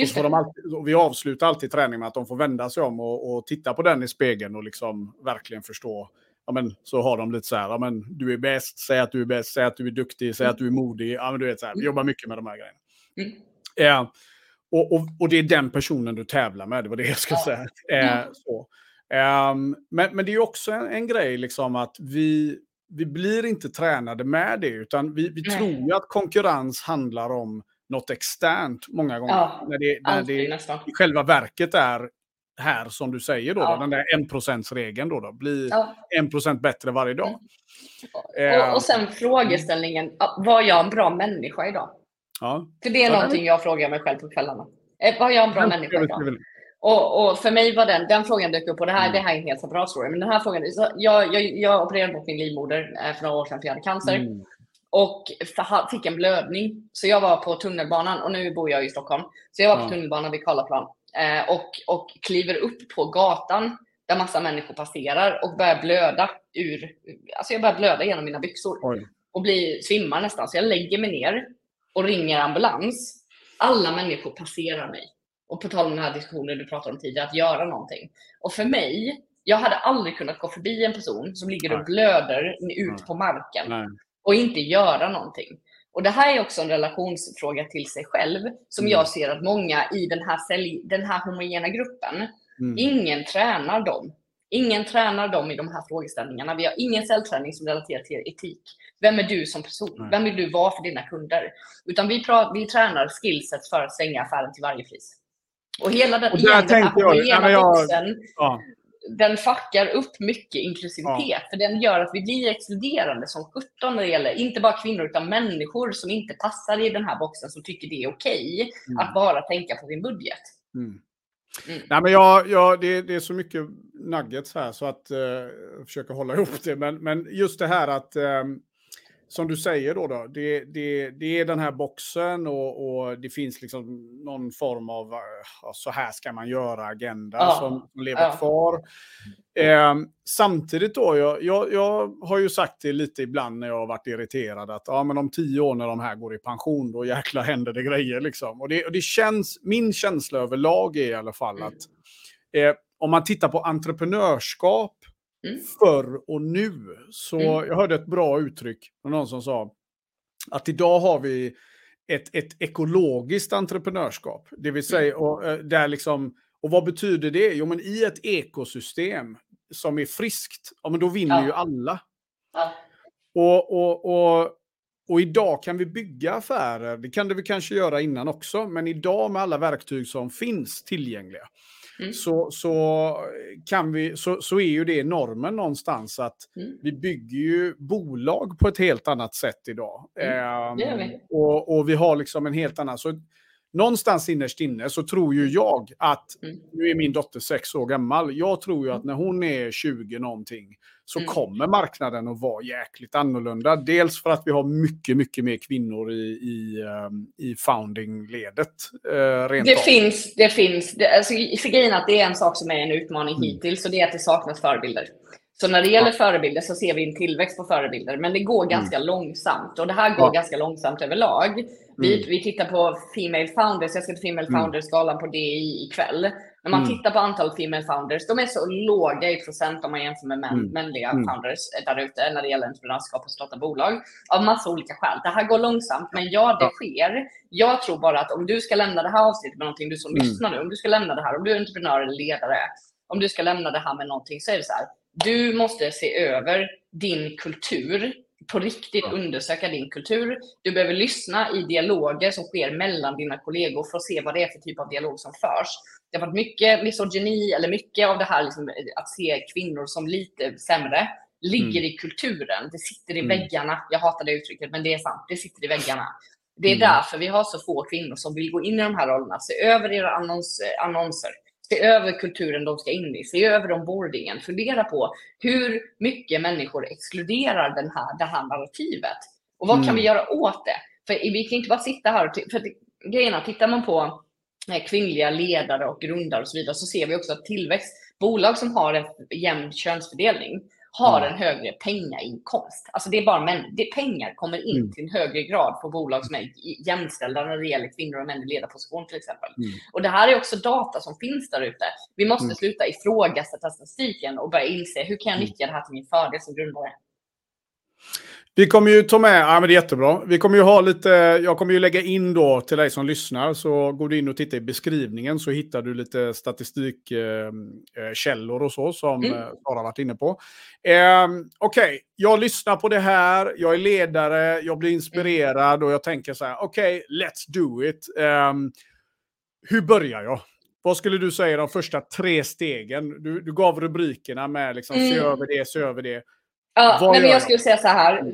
Och så alltid, och vi avslutar alltid träningen med att de får vända sig om och, och titta på den i spegeln och liksom verkligen förstå. Ja, men, så har de lite så här, ja, men, du är bäst, säg att du är bäst, säg att du är duktig, säg att du är modig. Ja, men, du vet, så här, vi jobbar mycket med de här grejerna. Mm. Eh, och, och, och det är den personen du tävlar med, det var det jag skulle säga. Eh, så. Ehm, men, men det är också en, en grej liksom att vi, vi blir inte tränade med det, utan vi, vi Nej. tror ju att konkurrens handlar om något externt många gånger. Ja, när det, när det nästan. i själva verket är här som du säger då, Ja. då den där 1%-regeln då, då blir Ja. 1% bättre varje dag. Mm. Och, och sen frågeställningen, var jag en bra människa idag? Ja. För det är Ja, någonting jag frågar mig själv på kvällarna. Eh, Var jag en bra Men- människa idag? Och, och för mig var den, den frågan dök upp, och det här, Mm. det här är en helt separat story, men den här frågan, jag, jag, jag opererade bort min livmoder eh, för några år sedan för jag hade cancer. Mm. och fick en blödning. Så jag var på tunnelbanan och nu bor jag i Stockholm. Så jag var på Ja. tunnelbanan vid Karlaplan eh, och, och kliver upp på gatan där massa människor passerar och börjar blöda ur, alltså jag börjar blöda genom mina byxor Oj. och blir, svimmar nästan. Så jag lägger mig ner och ringer ambulans. Alla människor passerar mig. Och på tal om den här diskussionen du pratade om tidigare, att göra någonting. Och för mig, jag hade aldrig kunnat gå förbi en person som ligger och blöder ut på marken Nej. och inte göra någonting. Och det här är också en relationsfråga till sig själv som Mm. jag ser att många i den här, sälj, den här homogena gruppen, Mm. ingen tränar dem. Ingen tränar dem i de här frågeställningarna. Vi har ingen cellträning som relaterar till etik. Vem är du som person? Vem vill du vara för dina kunder? Utan vi, pra- vi tränar skillsets för att stänga affären till varje pris. Och hela den, Och igen, den jag- ja, jag- boxen, Ja. den fuckar upp mycket inklusivitet. För den gör att vi blir exkluderande som 17 när det gäller, inte bara kvinnor, utan människor som inte passar i den här boxen, som tycker det är okej Mm. att bara tänka på sin budget. Mm. Mm. Nej, men jag, jag, det, det är så mycket nuggets här så att eh, jag försöker hålla <laughs> ihop det. Men, men just det här att, eh, som du säger då, då det, det, det är den här boxen och, och det finns liksom någon form av eh, ja, så här ska man göra agenda Ja, som, lever ja. kvar. Eh, samtidigt då, jag, jag, jag har ju sagt det lite ibland när jag har varit irriterad att ja, men om tio år när de här går i pension, då jäkla händer det grejer liksom. Och det, och det känns, min känsla överlag är i alla fall Mm. att eh, om man tittar på entreprenörskap Mm. förr och nu, så Mm. jag hörde ett bra uttryck någon som sa att idag har vi ett, ett ekologiskt entreprenörskap. Det vill säga, och, eh, där liksom, och vad betyder det? Jo, men i ett ekosystem som är friskt, ja, men då vinner Ja. ju alla. Ja. Och, och, och, och idag kan vi bygga affärer, det kan det vi kanske göra innan också, men idag med alla verktyg som finns tillgängliga Mm. så, så, kan vi, så, så är ju det normen någonstans att Mm. vi bygger ju bolag på ett helt annat sätt idag. Mm, Ehm, och, och vi har liksom en helt annan... Så någonstans innerst inne så tror ju jag att, Mm. nu är min dotter sex år gammal, jag tror ju att när hon är 20 någonting så Mm. kommer marknaden att vara jäkligt annorlunda. Dels för att vi har mycket, mycket mer kvinnor i, i, ehm, i founding-ledet. Rent Det av. finns, det finns. Det, alltså, för grejen att det är en sak som är en utmaning Mm. hittills och det är att det saknas förebilder. Så när det gäller förebilder så ser vi en tillväxt på förebilder, men det går ganska långsamt och det här går Mm. Ja. ganska långsamt överlag. Vi, Mm. vi tittar på Female Founders, jag ska till Female Mm. Founders-galan på DI ikväll. När man Mm. tittar på antalet Female Founders, de är så låga i procent om man jämför med män, Mm. mänliga Mm. founders där ute när det gäller entreprenörskap och starta bolag. Av massa olika skäl. Det här går långsamt, men ja, det Ja. sker. Jag tror bara att om du ska lämna det här avsnittet med någonting, du som Mm. lyssnar nu, om du ska lämna det här, om du är entreprenör eller ledare, om du ska lämna det här med någonting så är det så här. Du måste se över din kultur på riktigt undersöka din kultur. Du behöver lyssna i dialoger som sker mellan dina kollegor för att se vad det är för typ av dialog som förs. Det har varit mycket misogyni eller mycket av det här liksom, att se kvinnor som lite sämre ligger mm. i kulturen. Det sitter i mm. väggarna. Jag hatar det uttrycket, men det är sant. Det sitter i väggarna. Det är mm. därför vi har så få kvinnor som vill gå in i de här rollerna. Se över era annons, annonser. Se över kulturen de ska in i. Se över onboardingen. Fundera på hur mycket människor exkluderar den här, det här narrativet. Och vad mm. kan vi göra åt det? För vi kan inte bara sitta här och... För grejerna, tittar man på eh, kvinnliga ledare och grundare och så vidare så ser vi också att tillväxt, bolag som har en jämn könsfördelning har en högre pengainkomst. Alltså det är bara män, det, pengar kommer in mm. till en högre grad på bolag som är jämställda när det gäller kvinnor och män i ledarposition till exempel. Mm. Och det här är också data som finns där ute. Vi måste mm. sluta ifrågasätta statistiken och börja inse hur kan jag mm. nyttja det här till min fördel som grundare. Vi kommer ju ta med, ja men det är jättebra. Vi kommer ju ha lite, jag kommer ju lägga in då till dig som lyssnar, så går du in och tittar i beskrivningen så hittar du lite statistikkällor eh, eh och så som mm. eh, Sara varit inne på. Eh, okej, okay. jag lyssnar på det här, jag är ledare, jag blir inspirerad och jag tänker så här, okej, okay, let's do it. Eh, hur börjar jag? Vad skulle du säga de första tre stegen? Du, du gav rubrikerna med liksom, mm. se över det, se över det. Ja, nej, men jag skulle säga så här,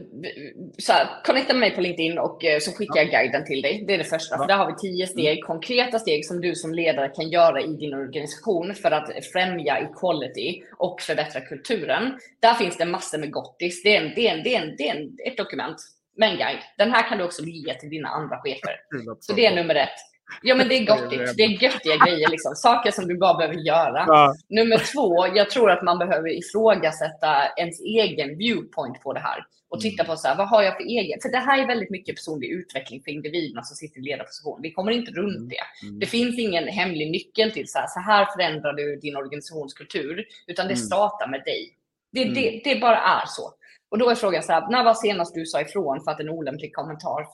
så här. Connecta med mig på LinkedIn och eh, så skickar jag guiden till dig. Det är det första. Ja. där har vi tio steg, mm. konkreta steg som du som ledare kan göra i din organisation för att främja equality och förbättra kulturen. Där finns det massor med gottis. Det är, en, det är, en, det är, en, det är en, ett dokument med en guide. Den här kan du också ge till dina andra chefer. Så det är nummer ett. Ja, men det är gottigt. Det är göttiga grejer, liksom. saker som du bara behöver göra. Ja. Nummer två, jag tror att man behöver ifrågasätta ens egen viewpoint på det här och titta på så här, vad har jag för egen? För det här är väldigt mycket personlig utveckling för individerna som sitter i ledarposition. Vi kommer inte runt mm. det. Mm. Det finns ingen hemlig nyckel till så här, så här förändrar du din organisationskultur, utan det mm. startar med dig. Det, det, det bara är så. Och då är frågan så här, när var senast du sa ifrån för att en olämplig kommentar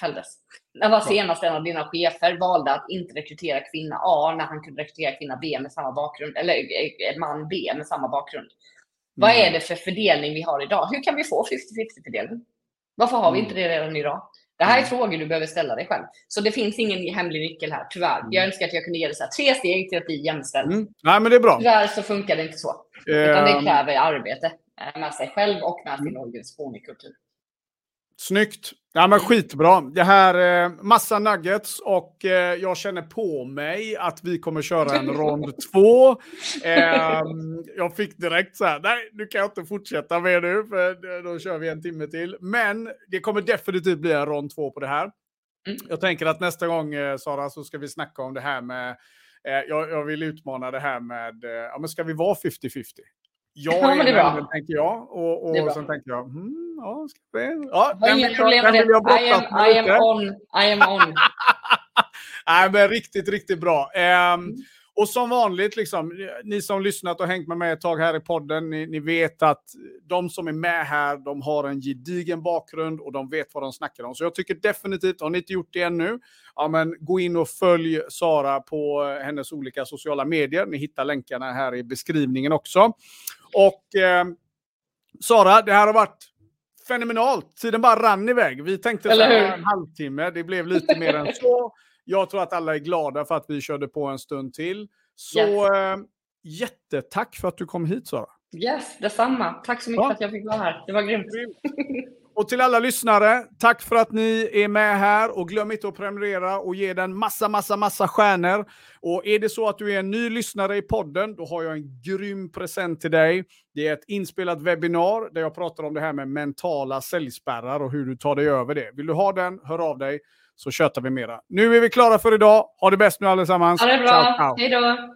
fälldes? När var senast en av dina chefer valde att inte rekrytera kvinna A när han kunde rekrytera kvinna B med samma bakgrund, eller eh, man B med samma bakgrund? Mm. Vad är det för fördelning vi har idag? Hur kan vi få 50-50 fördelning? Varför har vi inte mm. det redan idag? Det här är mm. frågor du behöver ställa dig själv. Så det finns ingen hemlig nyckel här, tyvärr. Jag önskar att jag kunde ge dig så tre steg till att bli jämställd. Mm. Nej, men det är bra. Tyvärr så funkar det inte så. Utan det ehm. kräver arbete. Eh, med sig själv och med sin mm. organisation i kultur. Snyggt! Ja, men skitbra. Det här är massa nuggets och eh, jag känner på mig att vi kommer köra en <laughs> rond två. Eh, jag fick direkt så här, nej, nu kan jag inte fortsätta med nu, för då kör vi en timme till. Men det kommer definitivt bli en rond två på det här. Mm. Jag tänker att nästa gång, eh, Sara, så ska vi snacka om det här med eh, jag, jag, vill utmana det här med, eh, ja men ska vi vara 50-50? Jag ja, men det är bra. Vänner, tänker jag. Och, och sen tänker jag, hmm, ja, ska vi... Ja, jag har inga problem med det. I am, I am on. I am on. <laughs> Nej, men riktigt, riktigt bra. Um. Och som vanligt, liksom, ni som lyssnat och hängt med mig ett tag här i podden, ni, ni, vet att de som är med här, de har en gedigen bakgrund och de vet vad de snackar om. Så jag tycker definitivt, har ni inte gjort det ännu, ja, men gå in och följ Sara på hennes olika sociala medier. Ni hittar länkarna här i beskrivningen också. Och eh, Sara, det här har varit fenomenalt. Tiden bara rann iväg. Vi tänkte så en halvtimme, det blev lite mer än så. Jag tror att alla är glada för att vi körde på en stund till. Så yes. eh, jättetack för att du kom hit Sara. Yes, detsamma. Tack så mycket ja. för att jag fick vara här. Det var grymt. <laughs> Och till alla lyssnare, tack för att ni är med här och glöm inte att prenumerera och ge den massa, massa, massa stjärnor. Och är det så att du är en ny lyssnare i podden, då har jag en grym present till dig. Det är ett inspelat webbinar där jag pratar om det här med mentala säljspärrar och hur du tar dig över det. Vill du ha den, hör av dig så tjötar vi mera. Nu är vi klara för idag. Ha det bäst nu allesammans. Ha det bra. Hej då.